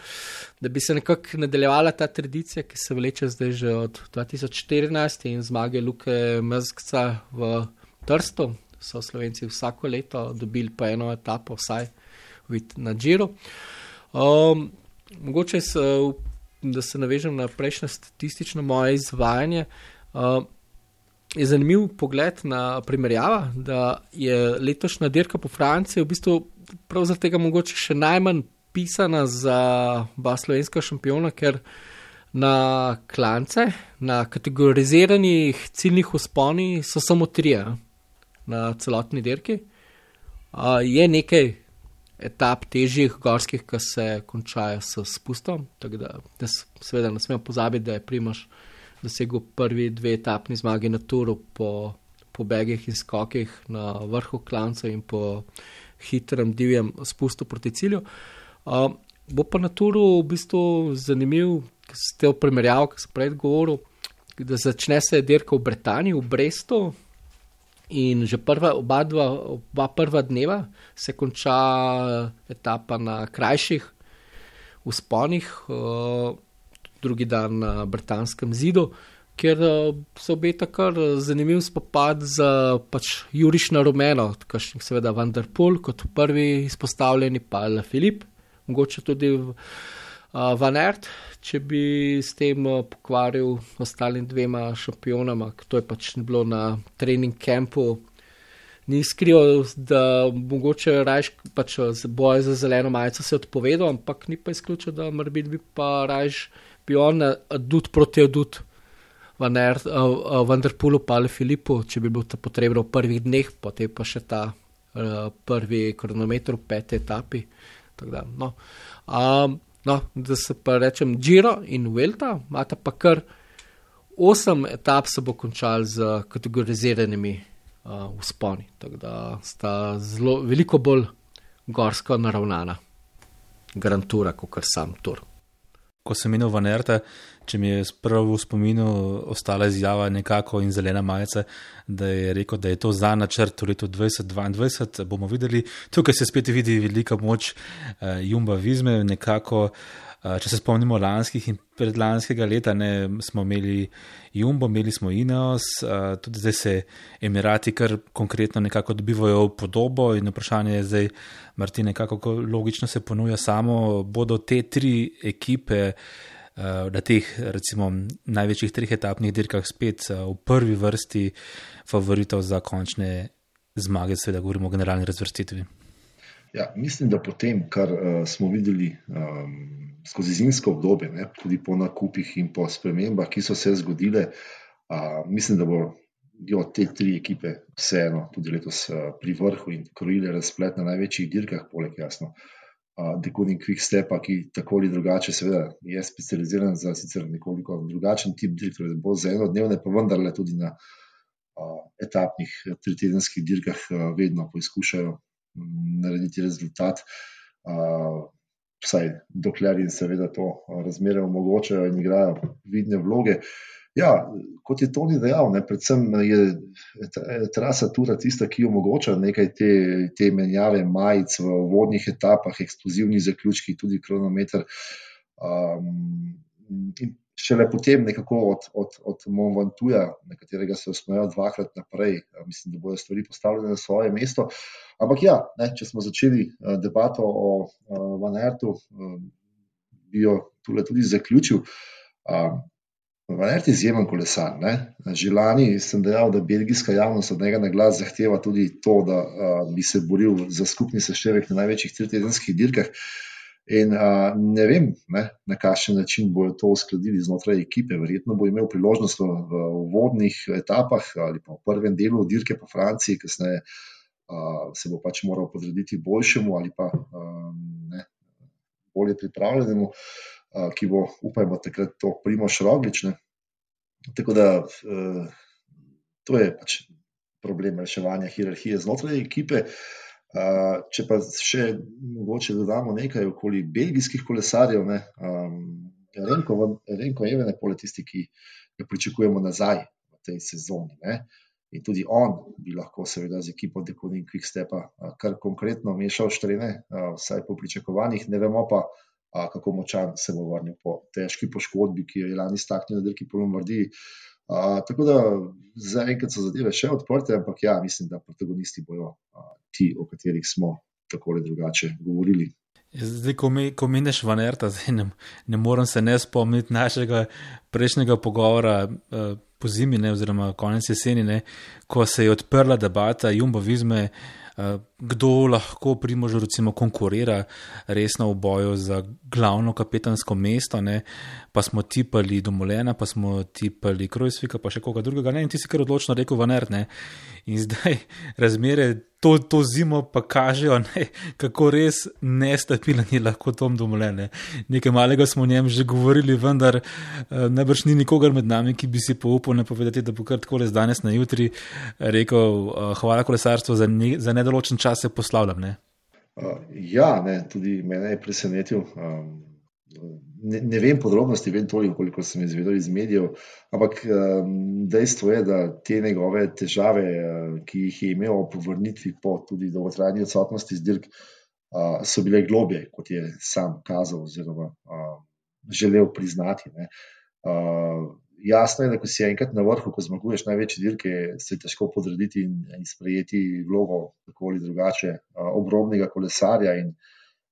da bi se nekako nadaljevala ta tradicija, ki se vleče zdaj že od 2014 in zmage Luke Mrzkca v Trstu. So Slovenci vsako leto dobili pa eno etapo, vsaj na Džiru. Um, mogoče, se, da se navežem na prejšnje statistično moje izvajanje. Um, je zanimiv pogled na primerjava, da je letošnja dirka po Franciji v bistvu prav zaradi tega mogoče še najmanj pisana za oba slovenska šampiona, ker na klance, na kategoriziranih ciljnih usponih so samo tri na celotni dirki. Uh, je nekaj etap težjih gorskih, ki se končajo s spustom, tako da, da seveda ne smemo pozabiti, da je primaš dosegel prvi dve etapni zmagi na turu po, po begih in skokih na vrhu klanca in po hitrem divjem spustu proti cilju. Uh, bo pa na turu v bistvu zanimiv, ker ste v primerjavi, ki sem prej govoril, da začne se dirka v Britaniji, v Brestu. In že prva, oba, dva, oba prva dneva se konča etapa na krajših usponih. Uh, drugi dan na Britanskem zidu, kjer eh, se obeta kar zanimiv spopad z pač Juriš na Romeno, kakšnih seveda Vanderpool kot prvi izpostavljeni, pa Le Filip, mogoče tudi uh, Van Ert, če bi s tem pokvaril ostalim dvema šampionama, to je pač ni bilo na trening kampu. Ni skrival, da mogoče rajš pač boje za zeleno majico se odpovedal, ampak ni pa izključil, da morda bi pa rajš bi on adut proti adut, vendar pulu pa ali Filipu, če bi bil to potrebno v prvih dneh, potem pa še ta uh, prvi kronometer v peti etapi. Da, no. Um, no, da se pa rečem, Giro in Velta, imata pa kar osem etap, se bo končal z kategoriziranimi uh, usponi. Tako da sta zelo veliko bolj gorsko naravnana, garantura, kot sam tur ko sem menil Vanerta, če mi je spravo v spominu ostala izjava nekako in zelena majica, da je rekel, da je to za načrt v letu 2022. Bomo videli, tukaj se spet vidi velika moč uh, Jumba Vizme, nekako. Uh, če se spomnimo lanskih in predlanskega leta, ne, smo imeli Jumbo, imeli smo Ineos, uh, tudi zdaj se Emirati kar konkretno nekako dobivajo podobo in vprašanje je zdaj, Martin, nekako logično se ponuja samo, bodo te tri ekipe uh, na teh recimo največjih treh etapnih dirkah spet v prvi vrsti favoritov za končne zmage, seveda govorimo o generalni razvrstitvi. Ja, mislim, da potem, kar uh, smo videli um, skozi zimsko obdobje, ne, tudi po nakupih in po spremembah, ki so se zgodile, uh, mislim, da bo jo te tri ekipe vseeno tudi letos uh, pri vrhu in krojile razplet na največjih dirkah, poleg jasno Dekoning Quick Stepa, ki tako ali drugače, seveda, je specializiran za sicer nekoliko drugačen tip dirkov, bolj za enodnevne, pa vendarle tudi na uh, etapnih tritedenskih dirkah uh, vedno poizkušajo narediti rezultat. Uh, Vsaj dokler jim seveda to razmere omogočajo in igrajo vidne vloge. Ja, kot je Toni dejal, ne, predvsem je trasa Tura tista, ki omogoča nekaj te, te menjave majic v vodnih etapah, eksplozivni zaključki, tudi kronometer. Um, in šele potem, nekako od, od, od Monventuja, na katerega se osmejo dvakrat naprej, mislim, da bodo stvari postavljene na svoje mesto. Ampak ja, ne, če smo začeli debato o uh, Van Ertu, bi jo tudi zaključil. Um, Valer je izjemen kolesar. Ne? Že lani sem dejal, da belgijska javnost od njega na glas zahteva tudi to, da uh, bi se boril za skupni seštevek na največjih tritedenskih dirkah. In uh, ne vem, ne, na kakšen način bodo to uskladili znotraj ekipe. Verjetno bo imel priložnost v, v vodnih etapah ali pa v prvem delu dirke po Franciji, kasneje uh, se bo pač moral podrediti boljšemu ali pa uh, ne, bolje pripravljenemu. Uh, ki bo, upajmo, takrat to primoš roglične. Tako da e, to je pač problem reševanja hierarhije znotraj ekipe. Če pa še mogoče dodamo nekaj okoli belgijskih kolesarjev, ne, Renko, Renko je ena poleg tistih, ki ga pričakujemo nazaj v tej sezoni. Ne. In tudi on bi lahko, seveda, z ekipo Dekonin Quickstepa kar konkretno mešal štrene, vsaj po pričakovanjih, ne vemo pa, kako močan se bo vrnil po težki poškodbi, ki jo je lani staknil na dirki po Lombardiji. Uh, tako da zaenkrat so zadeve še odprte, ampak ja, mislim, da protagonisti bojo uh, ti, o katerih smo tako ali drugače govorili. Zdaj, ko, mi, ko mineš v Anerta, ne, ne morem se ne spomniti našega prejšnjega pogovora uh, po zimi, ne, oziroma konec jeseni, ne, ko se je odprla debata Jumbo Vizme. Uh, kdo lahko primož recimo konkurira resno v boju za glavno kapetansko mesto, ne? pa smo tipali Domolena, pa smo tipali Krojsvika, pa še koga drugega, ne? in ti si kar odločno rekel Vaner, ne. In zdaj razmere to, to zimo pa kažejo, ne? kako res nestabilen je lahko Tom Domolen. Ne? Nekaj malega smo o njem že govorili, vendar uh, najbrž ni nikogar med nami, ki bi si poupal ne povedati, da bo kar tako le z danes na jutri rekel uh, hvala kolesarstvu za, ne, za nedoločen čas se poslavljam. Ne? Uh, ja, ne, tudi mene je presenetil. Um, ne, ne vem podrobnosti, vem toliko, koliko sem izvedel iz medijev, ampak um, dejstvo je, da te njegove težave, uh, ki jih je imel po vrnitvi, po tudi dolgotrajni odsotnosti z dirk, uh, so bile globje, kot je sam kazal oziroma uh, želel priznati. Uh, jasno je, da ko si enkrat na vrhu, ko zmaguješ največje dirke, se je težko podrediti in, in sprejeti vlogo tako ali drugače obrobnega kolesarja in,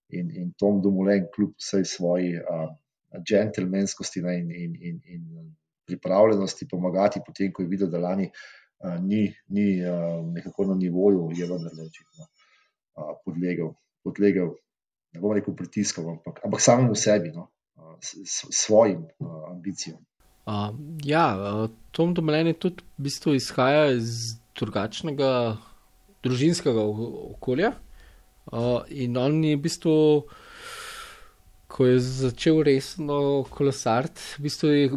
in, in Tom Dumoulin, kljub vsej svoji džentlmenskosti in, in, in, in pripravljenosti pomagati, potem ko je videl, da lani a, ni, ni a, nekako na nivoju, je vendar očitno podlegel, podlegel, ne bom rekel pritiskom, ampak, ampak samemu sebi, no, s, s, svojim a, ambicijam. Uh, ja, Tom Domelen je tudi v bistvu izhaja iz drugačnega družinskega okolja. Uh, in on je v bistvu, ko je začel resno kolesariti, v bistvu je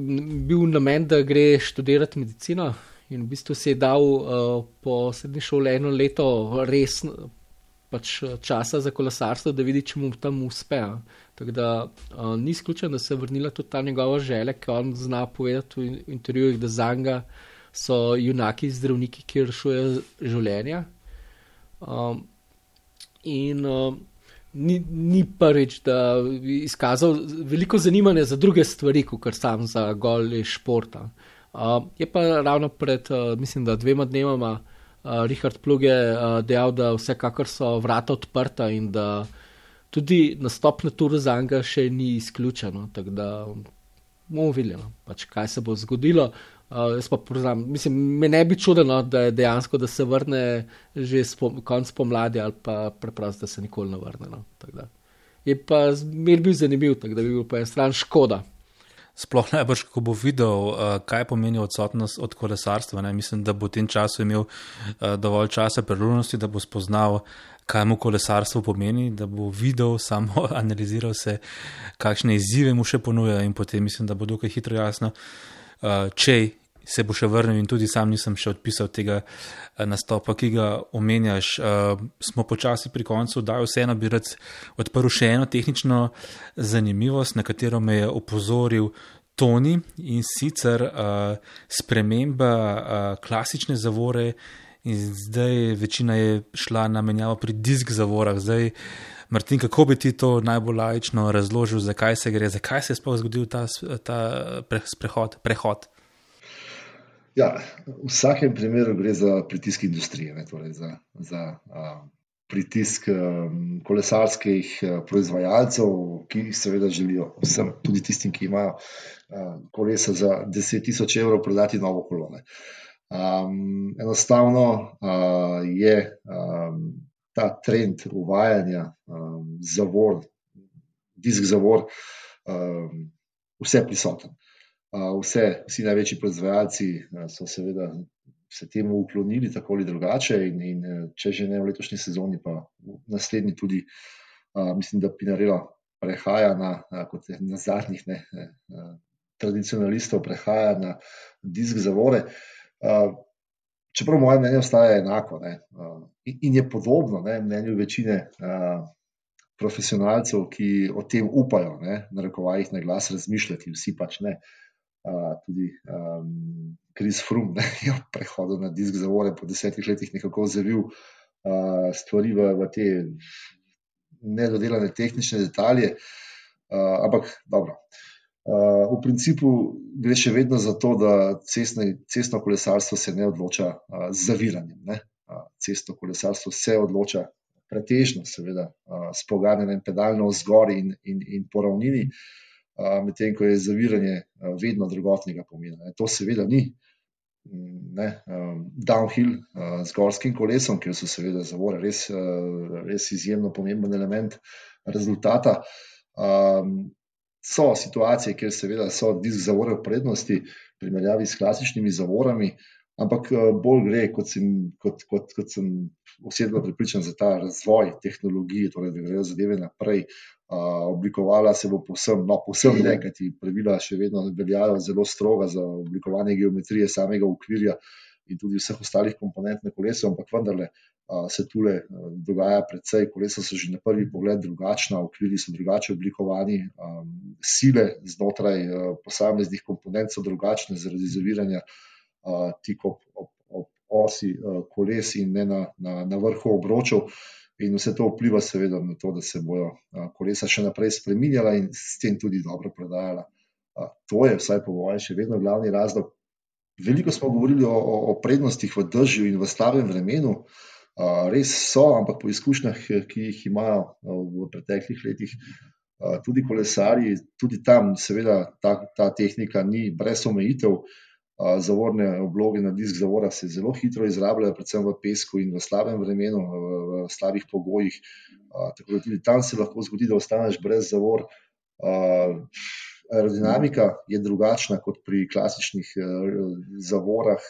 bil namen, da gre študirati medicino. In v bistvu si je dal uh, po srednji šoli eno leto resno pač časa za kolesarstvo, da vidi, če mu tam uspe. Tako da uh, ni izključeno, da se je vrnila tudi ta njegova želja, ki on zna povedati v intervjujih, da za njega so junaki zdravniki, ki rešujejo življenja. Um, in uh, ni, ni prvič, da bi izkazal veliko zanimanja za druge stvari, kot sam za goli športa. Uh, je pa ravno pred, uh, mislim, da dvema dnevama. Uh, Richard Plug je uh, dejal, da vsekakor so vrata odprta in da tudi nastop na turu za njega še ni izključeno. Tako da bomo videli, no, pač, kaj se bo zgodilo. Uh, jaz pa poznam, mislim, me ne bi čudilo, da je dejansko, da se vrne že spom, konc pomladi ali pa preprosto, da se nikoli ne vrne. No, je pa mir bil zanimiv, tako da bi bil po eni strani škoda. Sploh najbrž, ko bo videl, uh, kaj pomeni odsotnost od kolesarstva. Ne? Mislim, da bo v tem času imel uh, dovolj časa priložnosti, da bo spoznal, kaj mu kolesarstvo pomeni, da bo videl, samo analiziral se, kakšne izzive mu še ponuja in potem mislim, da bo dokaj hitro jasno, uh, če se bo še vrnil in tudi sam nisem še odpisal tega uh, nastopa, ki ga omenjaš. Uh, smo počasi pri koncu, da vseeno bi rad odprl še eno tehnično zanimivost, na katero me je opozoril. Toni in sicer uh, sprememba uh, klasične zavore, in zdaj večina je šla na menjavo pri disk zavorah. Zdaj, Martin, kako bi ti to najbolj lajično razložil, zakaj se gre, zakaj se je sploh zgodil ta, ta prehod? prehod? Ja, v vsakem primeru gre za pritisk industrije, ne, torej za, za a, pritisk a, kolesarskih a, proizvajalcev, ki seveda želijo vsem, tudi tistim, ki imajo a, kolesa za 10.000 evrov, prodati novo kolone. Um, enostavno uh, je um, ta trend uvajanja um, zavor, disk zavor, um, vse prisoten vse, vsi največji proizvajalci so seveda se temu uklonili tako ali drugače in, in če že ne v letošnji sezoni, pa v naslednji tudi, mislim, da Pinarela prehaja na, kot je na zadnjih ne, tradicionalistov, prehaja na disk zavore. Čeprav moje mnenje ostaja enako ne, in je podobno ne, mnenju večine profesionalcev, ki o tem upajo, ne, na rekovajih na glas razmišljati, vsi pač ne. Uh, tudi um, Kris Frum ne, je v prehodu na disk zavore po desetih letih nekako zavil uh, stvari v, v te nedodelane tehnične detalje. Uh, ampak dobro. Uh, v principu gre še vedno za to, da cestne, cestno kolesarstvo se ne odloča uh, z zaviranjem. Ne? Uh, cestno kolesarstvo se odloča pretežno, seveda, uh, s pogajanjem pedalno vzgor in, in, in po ravnini. Uh, medtem ko je zaviranje vedno drugotnega pomena. To seveda ni ne, downhill z gorskim kolesom, ker so seveda zavore res, res izjemno pomemben element rezultata. So situacije, kjer seveda so disk zavore v prednosti, primerjavi s klasičnimi zavorami, ampak bolj gre, kot sem, kot, kot, kot sem osebno pripričan, za ta razvoj tehnologije, torej da grejo zadeve naprej, oblikovala se bo posebno, no, posebno ne, kajti pravila še vedno veljajo zelo stroga za oblikovanje geometrije samega okvirja in tudi vseh ostalih komponent na kolesu, ampak vendarle se tule dogaja precej. Kolesa so že na prvi pogled drugačna, okviri so drugače oblikovani, sile znotraj posameznih komponent so drugačne zaradi zaviranja tik ob, ob, ob osi koles in ne na, na, na vrhu obročev. In vse to vpliva, seveda, na to, da se bodo kolesa še naprej spremenjala in s tem tudi dobro prodajala. To je, vsaj po mojem, še vedno glavni razlog. Veliko smo govorili o, o prednostih v držju in v slabem vremenu. Res so, ampak po izkušnjah, ki jih imajo v preteklih letih, tudi kolesari, tudi tam, seveda, ta, ta tehnika ni brez omejitev zavorne obloge na disk zavora se zelo hitro izrabljajo, predvsem v pesku in v slabem vremenu, v, slabih pogojih. Tako da tudi tam se lahko zgodi, da ostaneš brez zavor. Aerodinamika je drugačna kot pri klasičnih zavorah,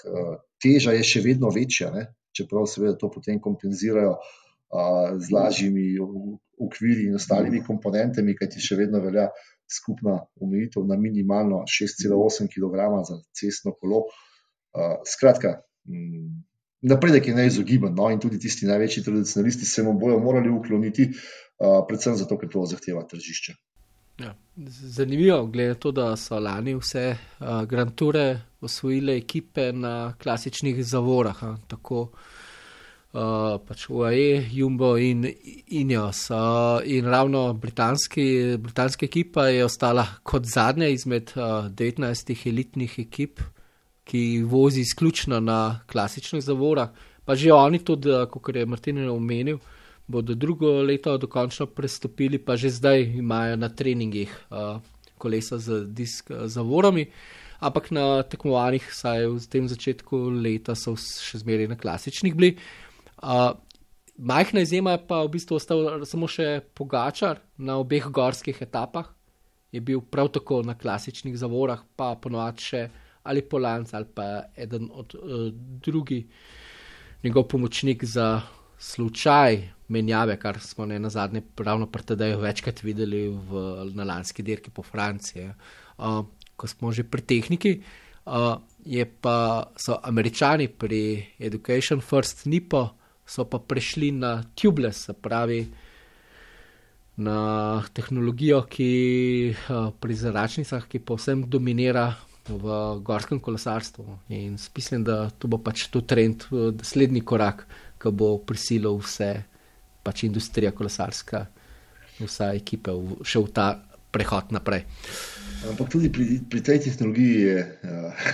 teža je še vedno večja, ne? čeprav seveda to potem kompenzirajo z lažjimi ukviri in ostalimi komponentami, kajti še vedno velja skupna omejitev na minimalno 6,8 kg za cestno kolo. Uh, skratka, m, napredek je neizogiben, no, in tudi tisti največji tradicionalisti se mu bojo morali ukloniti, uh, predvsem zato, ker to zahteva tržišče. Ja, zanimivo je, da so lani vse uh, Grand Toure osvojile ekipe na klasičnih zavorah. Tako, uh, pač UAE, Jumbo in Ineos. Uh, in ravno britanski, britanska ekipa je ostala kot zadnja izmed uh, 19 elitnih ekip, ki vozi izključno na klasičnih zavorah. Pa že oni tudi, uh, kot je Martin omenil, bodo drugo leto dokončno prestopili, pa že zdaj imajo na treningih uh, kolesa z disk uh, zavorami. Ampak na tekmovanjih, saj v tem začetku leta, so še zmeraj na klasičnih bili. Uh, majhna izjema je pa v bistvu ostal samo še Pogačar na obeh gorskih etapah je bil prav tako na klasičnih zavorah, pa ponovadi še ali Polanc ali pa eden od uh, drugih, njegov pomočnik za slučaj menjave, kar smo ne na zadnje pravno pretedajo večkrat videli v, na lanski dirki po Franciji. Uh, ko smo že pri tehniki, uh, je pa so američani pri Education First Nipo, so pa prešli na tubeless, se pravi na tehnologijo, ki uh, pri zračnicah, ki povsem dominira v gorskem kolesarstvu. In mislim, da to bo pač to trend, naslednji korak, ki bo prisilil vse, pač industrija kolesarska, vsa ekipa, še v ta prehod naprej. Ampak tudi pri, pri tej tehnologiji je uh,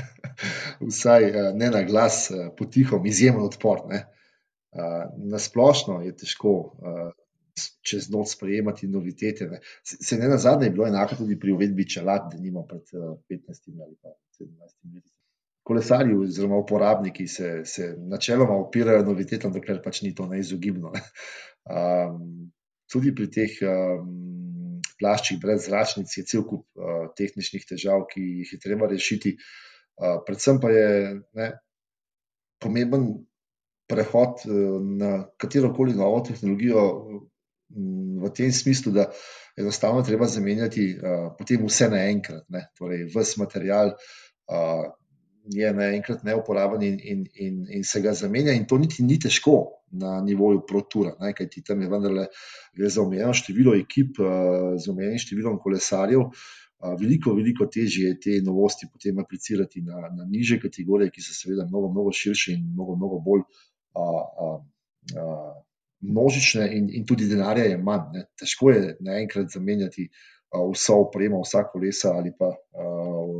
vsaj uh, ne na glas, uh, potihom, izjemen odpor. Uh, na splošno je težko uh, čez noč sprejemati novitete. Ne. Se ne na zadnje je bilo enako tudi pri uvedbi čelad, da nima pred 15 ali 17 leti. Kolesarji oziroma uporabniki se, se načeloma opirajo novitetam, dokler pač ni to neizogibno. Ne. Um, tudi pri teh um, plaščih brez zračnic je cel kup uh, tehničnih težav, ki jih je treba rešiti. Uh, predvsem pa je ne, pomemben prehod uh, na katero koli novo tehnologijo, v tem smislu, da enostavno treba zamenjati uh, potem vse naenkrat. Torej, vse material uh, je naenkrat neuporaben in, in, in, in se ga zamenja, in to niti ni težko na nivoju protura, ne? kajti tam je vendarle gre za omejeno število ekip, z omejenim številom kolesarjev. Veliko, veliko težje je te novosti potem aplicirati na, na niže kategorije, ki so seveda mnogo, mnogo širše in mnogo, mnogo bolj uh, množične in, in tudi denarja je manj. Ne. Težko je naenkrat zamenjati uh, vso opremo, vsa kolesa ali pa uh,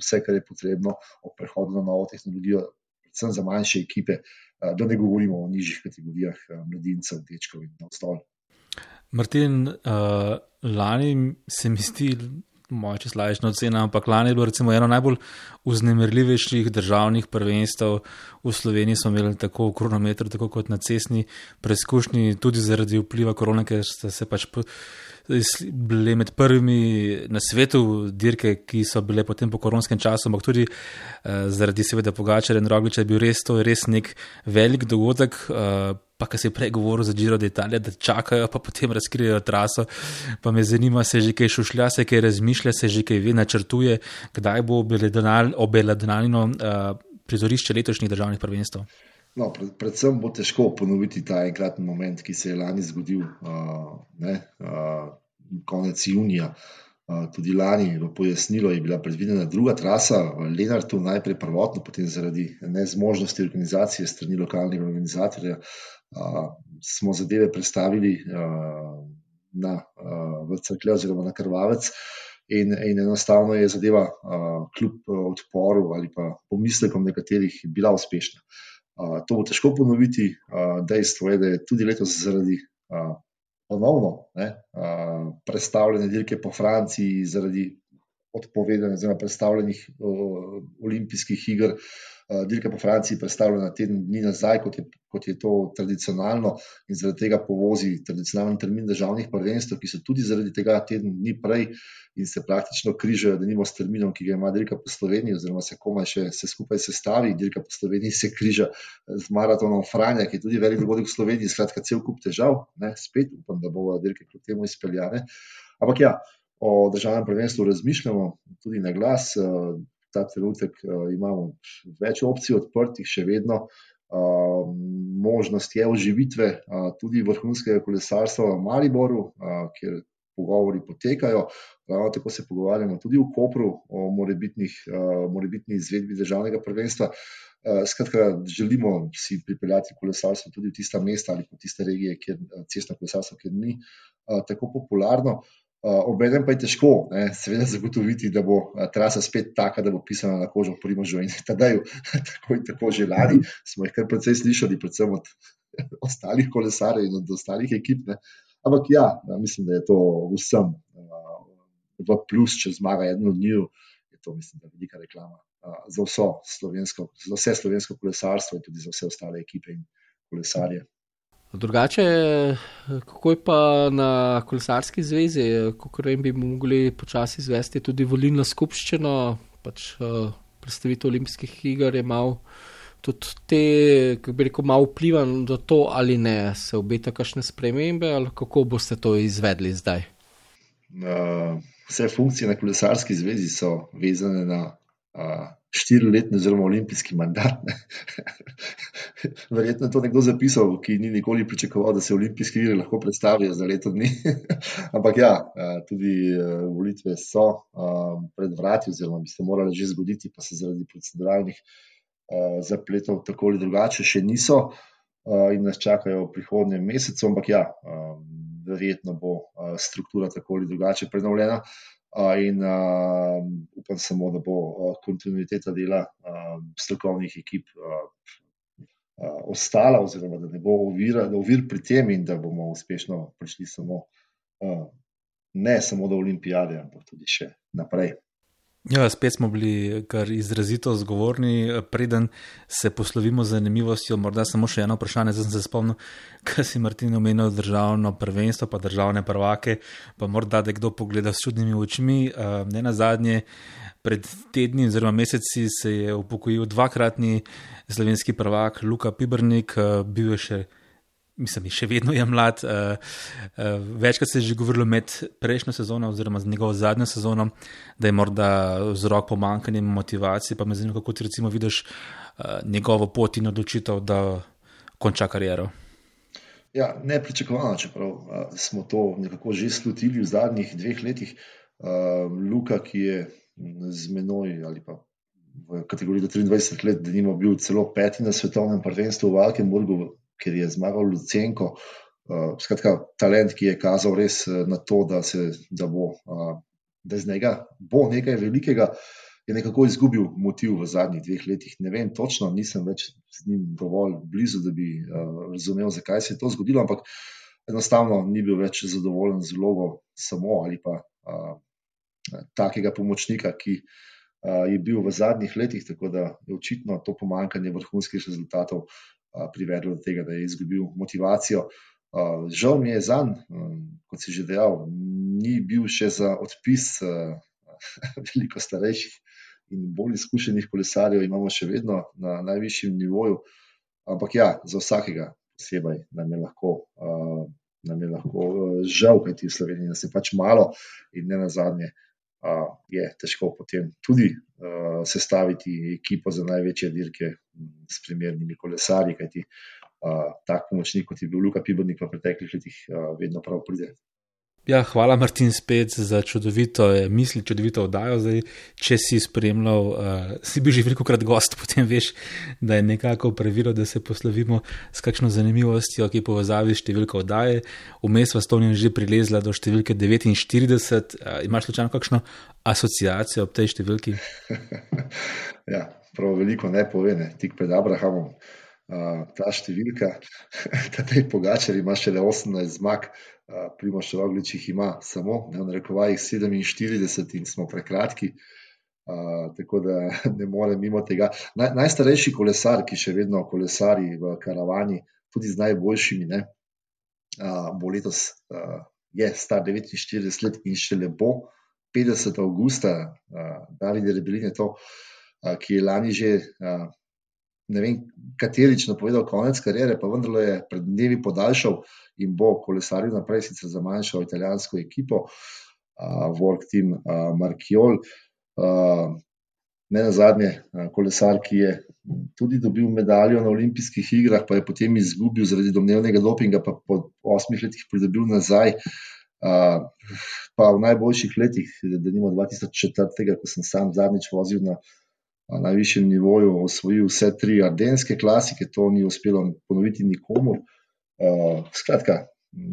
vse, kar je potrebno ob prehodu na novo tehnologijo, predvsem za manjše ekipe, uh, da ne govorimo o nižjih kategorijah mladincev, dečkov in ostalo. Martin, uh, lani se mi zdi, moja če slajšna ocena, ampak lani je bilo recimo eno najbolj uznemirljivejših državnih prvenstev v Sloveniji. Smo imeli tako v kronometru, tako kot na cestni preizkušnji, tudi zaradi vpliva korona, ker ste se pač bili med prvimi na svetu dirke, ki so bile potem po koronskem času, ampak tudi uh, zaradi seveda Pogačara in Rogliča je bil res to res nek velik dogodek. Uh, pa kar se je prej govoril za Giro d'Italia, da čakajo, pa potem razkrijejo traso. Pa me zanima, se že kaj šušlja, se kaj razmišlja, se že kaj ve, načrtuje, kdaj bo obeladonalno uh, prizorišče letošnjih državnih prvenstv. No, pred, predvsem bo težko ponoviti ta enkraten moment, ki se je lani zgodil, uh, ne, uh, konec junija. Uh, tudi lani, v pojasnilo, je bila predvidena druga trasa v Lenartu, najprej prvotno, potem zaradi nezmožnosti organizacije strani lokalnega organizatorja, uh, smo zadeve predstavili na, v Crkve oziroma na Krvavec. In, in enostavno je zadeva, uh, kljub odporu ali pa pomislekom nekaterih, bila uspešna. Uh, to bo težko ponoviti. Dejstvo je, da je tudi letos zaradi ponovno ne, predstavljene dirke po Franciji, zaradi odpovedanih, oziroma predstavljenih olimpijskih iger, Eh, dirka po Franciji predstavljena teden dni nazaj, kot je, kot je to tradicionalno, in zaradi tega povozi tradicionalen termin državnih prvenstv, ki so tudi zaradi tega teden dni prej in se praktično križajo, da nimo s terminom, ki ga ima dirka po Sloveniji, oziroma se komaj še se skupaj sestavi. Dirka po Sloveniji se križa z maratonom Franja, ki je tudi velik dogodek v Sloveniji, skratka, cel kup težav, ne, spet upam, da bodo dirke kljub temu izpeljane. Ampak ja. O državnem prvenstvu razmišljamo tudi na glas, eh, ta trenutek uh, imamo več opcij odprtih, še vedno uh, možnost je oživitve uh, tudi vrhunskega kolesarstva v Mariboru, uh, kjer pogovori potekajo. Ravno tako se pogovarjamo tudi v Kopru o morebitni uh, izvedbi državnega prvenstva. Uh, skratka, želimo si pripeljati kolesarstvo tudi v tista mesta ali pa tiste regije, kjer cestno kolesarstvo kjer ni uh, tako popularno. Uh, Obenem pa je težko, ne, seveda, zagotoviti, da bo trasa spet taka, da bo pisana na kožo primožu. In tedaj, tako in tako že lani, smo jih kar precej slišali, predvsem od ostalih kolesarjev in od ostalih ekip. Ne. Ampak ja, mislim, da je to vsem v plus, če zmaga eno od njiju, je to, mislim, da velika reklama za, za vse slovensko kolesarstvo in tudi za vse ostale ekipe in kolesarje. Drugače, kako je pa na kolesarski zvezi, kako vem, bi mogli počasi izvesti tudi volilno skupščino, pač uh, predstavitev olimpijskih iger je malo tudi te, kako bi rekel, malo vpliva na to ali ne, se obeta kakšne spremembe ali kako boste to izvedli zdaj? Uh, vse funkcije na kolesarski zvezi so vezane na štiriletni oziroma olimpijski mandat. Verjetno je to nekdo zapisal, ki ni nikoli pričakoval, da se olimpijske igre lahko predstavijo za leto dni. Ampak ja, tudi volitve so pred vrati, oziroma bi se morale že zgoditi, pa se zaradi proceduralnih zapletov tako ali drugače še niso in nas čakajo v prihodnjem mesecu. Ampak ja, verjetno bo struktura tako ali drugače prenovljena in uh, upam samo, da bo uh, kontinuiteta dela uh, strokovnih ekip uh, uh, ostala, oziroma da ne bo ovir, da ovir pri tem in da bomo uspešno prišli samo, uh, ne samo do olimpijade, ampak tudi še naprej. Ja, spet smo bili kar izrazito zgovorni, preden se poslovimo z zanimivostjo. Morda samo še eno vprašanje, zdaj sem se spomnil, kaj si Martin omenil državno prvenstvo, pa državne prvake, pa morda da kdo pogleda s čudnimi očmi. Eh, ne na zadnje, pred tedni oziroma meseci se je upokojil dvakratni slovenski prvak Luka Pibrnik, eh, bil je še mislim, še vedno je mlad. Uh, uh, večkrat se je že govorilo med prejšnjo sezono, oziroma z njegovo zadnjo sezono, da je morda vzrok pomankanja motivacije. Pa me zanima, kako ti recimo vidiš uh, njegovo pot in odločitev, da konča kariero. Ja, ne pričakovano, čeprav uh, smo to nekako že slutili v zadnjih dveh letih. Uh, Luka, ki je z menoj ali pa v kategoriji do 23 let, da nima bil celo peti na svetovnem prvenstvu v Alkenburgu, ker je zmagal Lucenko. Uh, skratka, talent, ki je kazal res uh, na to, da, se, da bo uh, da z njega bo nekaj velikega, je nekako izgubil motiv v zadnjih dveh letih. Ne vem točno, nisem več z njim dovolj blizu, da bi uh, razumel, zakaj se je to zgodilo, ampak enostavno ni bil več zadovoljen z vlogo samo ali pa uh, takega pomočnika, ki uh, je bil v zadnjih letih, tako da je očitno to pomankanje vrhunskih rezultatov privedlo do tega, da je izgubil motivacijo. Žal mi je za njim, kot si že dejal, ni bil še za odpis veliko starejših in bolj izkušenih kolesarjev, imamo še vedno na najvišjem nivoju. Ampak ja, za vsakega posebej nam je lahko, nam je lahko žal, kajti v Sloveniji nas je pač malo in ne na zadnje je težko potem tudi uh, sestaviti ekipo za največje dirke s primernimi kolesarji, kajti uh, tak pomočnik, kot je bil Luka Pibrnik v preteklih letih, uh, vedno prav pride. Ja, hvala, Martin, spet za čudovito eh, misli, čudovito oddajo. Zdaj, če si spremljal, uh, si bil že veliko krat gost, potem veš, da je nekako pravilo, da se poslovimo s kakšno zanimivostjo, ki povezavi številko oddaje. Vmes vas to ni že prilezla do številke 49. Uh, imaš slučajno kakšno asociacijo ob tej številki? ja, prav veliko ne pove, ne. tik pred Abrahamom. Uh, ta številka, da te pogačari ima še le 18 zmag, Primoš Roglič jih ima samo, ne v rekovajih 47 in smo prekratki, uh, tako da ne morem mimo tega. Naj, najstarejši kolesar, ki še vedno kolesari v karavani, tudi z najboljšimi, ne, uh, bo letos, uh, je star 49 let in še le bo 50. augusta, uh, David Rebelin je to, uh, ki je lani že. Uh, Ne vem, katerič napovedal konec karijere, pa vendarle je pred dnevi podaljšal in bo kolesaril naprej, sicer za manjšo italijansko ekipo, uh, Work Team uh, Markiol. Uh, ne na zadnje, uh, kolesar, ki je tudi dobil medaljo na olimpijskih igrah, pa je potem izgubil zaradi domnevnega dopinga, pa po osmih letih pridobil nazaj. Uh, pa v najboljših letih, da nimo 2004, ko sem sam zadnjič vozil na, na najvišjem nivoju, osvojil vse tri ardenske klasike, to ni uspelo ponoviti nikomor. Uh, skratka,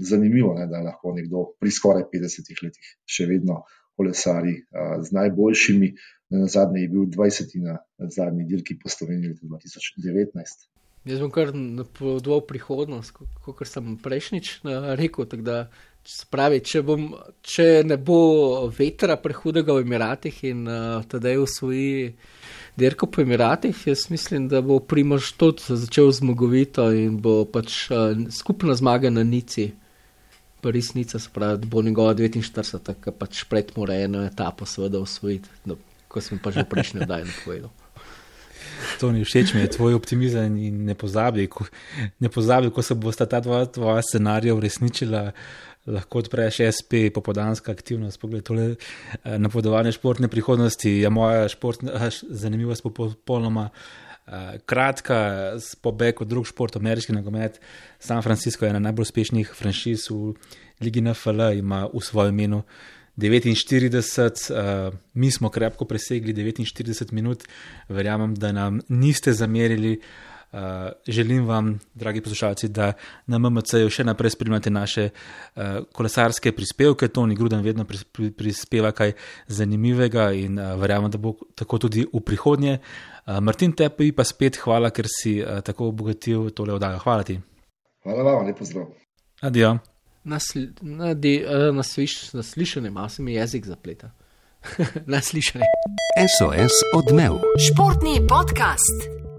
zanimivo je, da lahko nekdo pri skoraj 50 letih še vedno kolesari uh, z najboljšimi. Na zadnje je bil 20 na zadnji dirki po Sloveniji leta 2019. Jaz bom kar napovedal prihodnost, kot sem prejšnjič rekel, tako da Spravi, če, bom, če ne bo vetra prehudega v Emiratih in uh, tedaj usvoji dirko po Emiratih, jaz mislim, da bo Primož tudi začel zmagovito in bo pač uh, skupna zmaga na Nici. Resnica, spravi, da bo njegova 49, tako pač pred mora eno etapo seveda usvojiti, no, ko sem pa že prejšnji dan povedal. To ni všeč, mi je tvoj optimizem in ne pozabi, ko, ne pozabi, ko se bosta ta dva tvoja scenarija uresničila, lahko odpreš SP, popodanska aktivnost, pogled tole eh, napovedovanje športne prihodnosti, je moja športna zanimivost popolnoma. Uh, kratka, pobeg od drugih športov, ameriški nogomet. San Francisco je ena najbolj uspešnih franšiz v Ligi NFL, ima v svojem imenu 49, uh, mi smo krepko presegli 49 minut, verjamem, da nam niste zamerili. Uh, želim vam, dragi poslušalci, da na MMC-ju še naprej spremljate naše uh, kolesarske prispevke. Toni Gruden vedno pris, pri, prispeva kaj zanimivega in uh, verjamem, da bo tako tudi v prihodnje. Uh, Martin Tepi pa spet hvala, ker si uh, tako obogatil tole oddajo. Hvala ti. Hvala vam, lepo zdrav. Adijo. Naslišanje, malo se mi jezik zapleta. Naslišanje. SOS odmev. Športni podcast.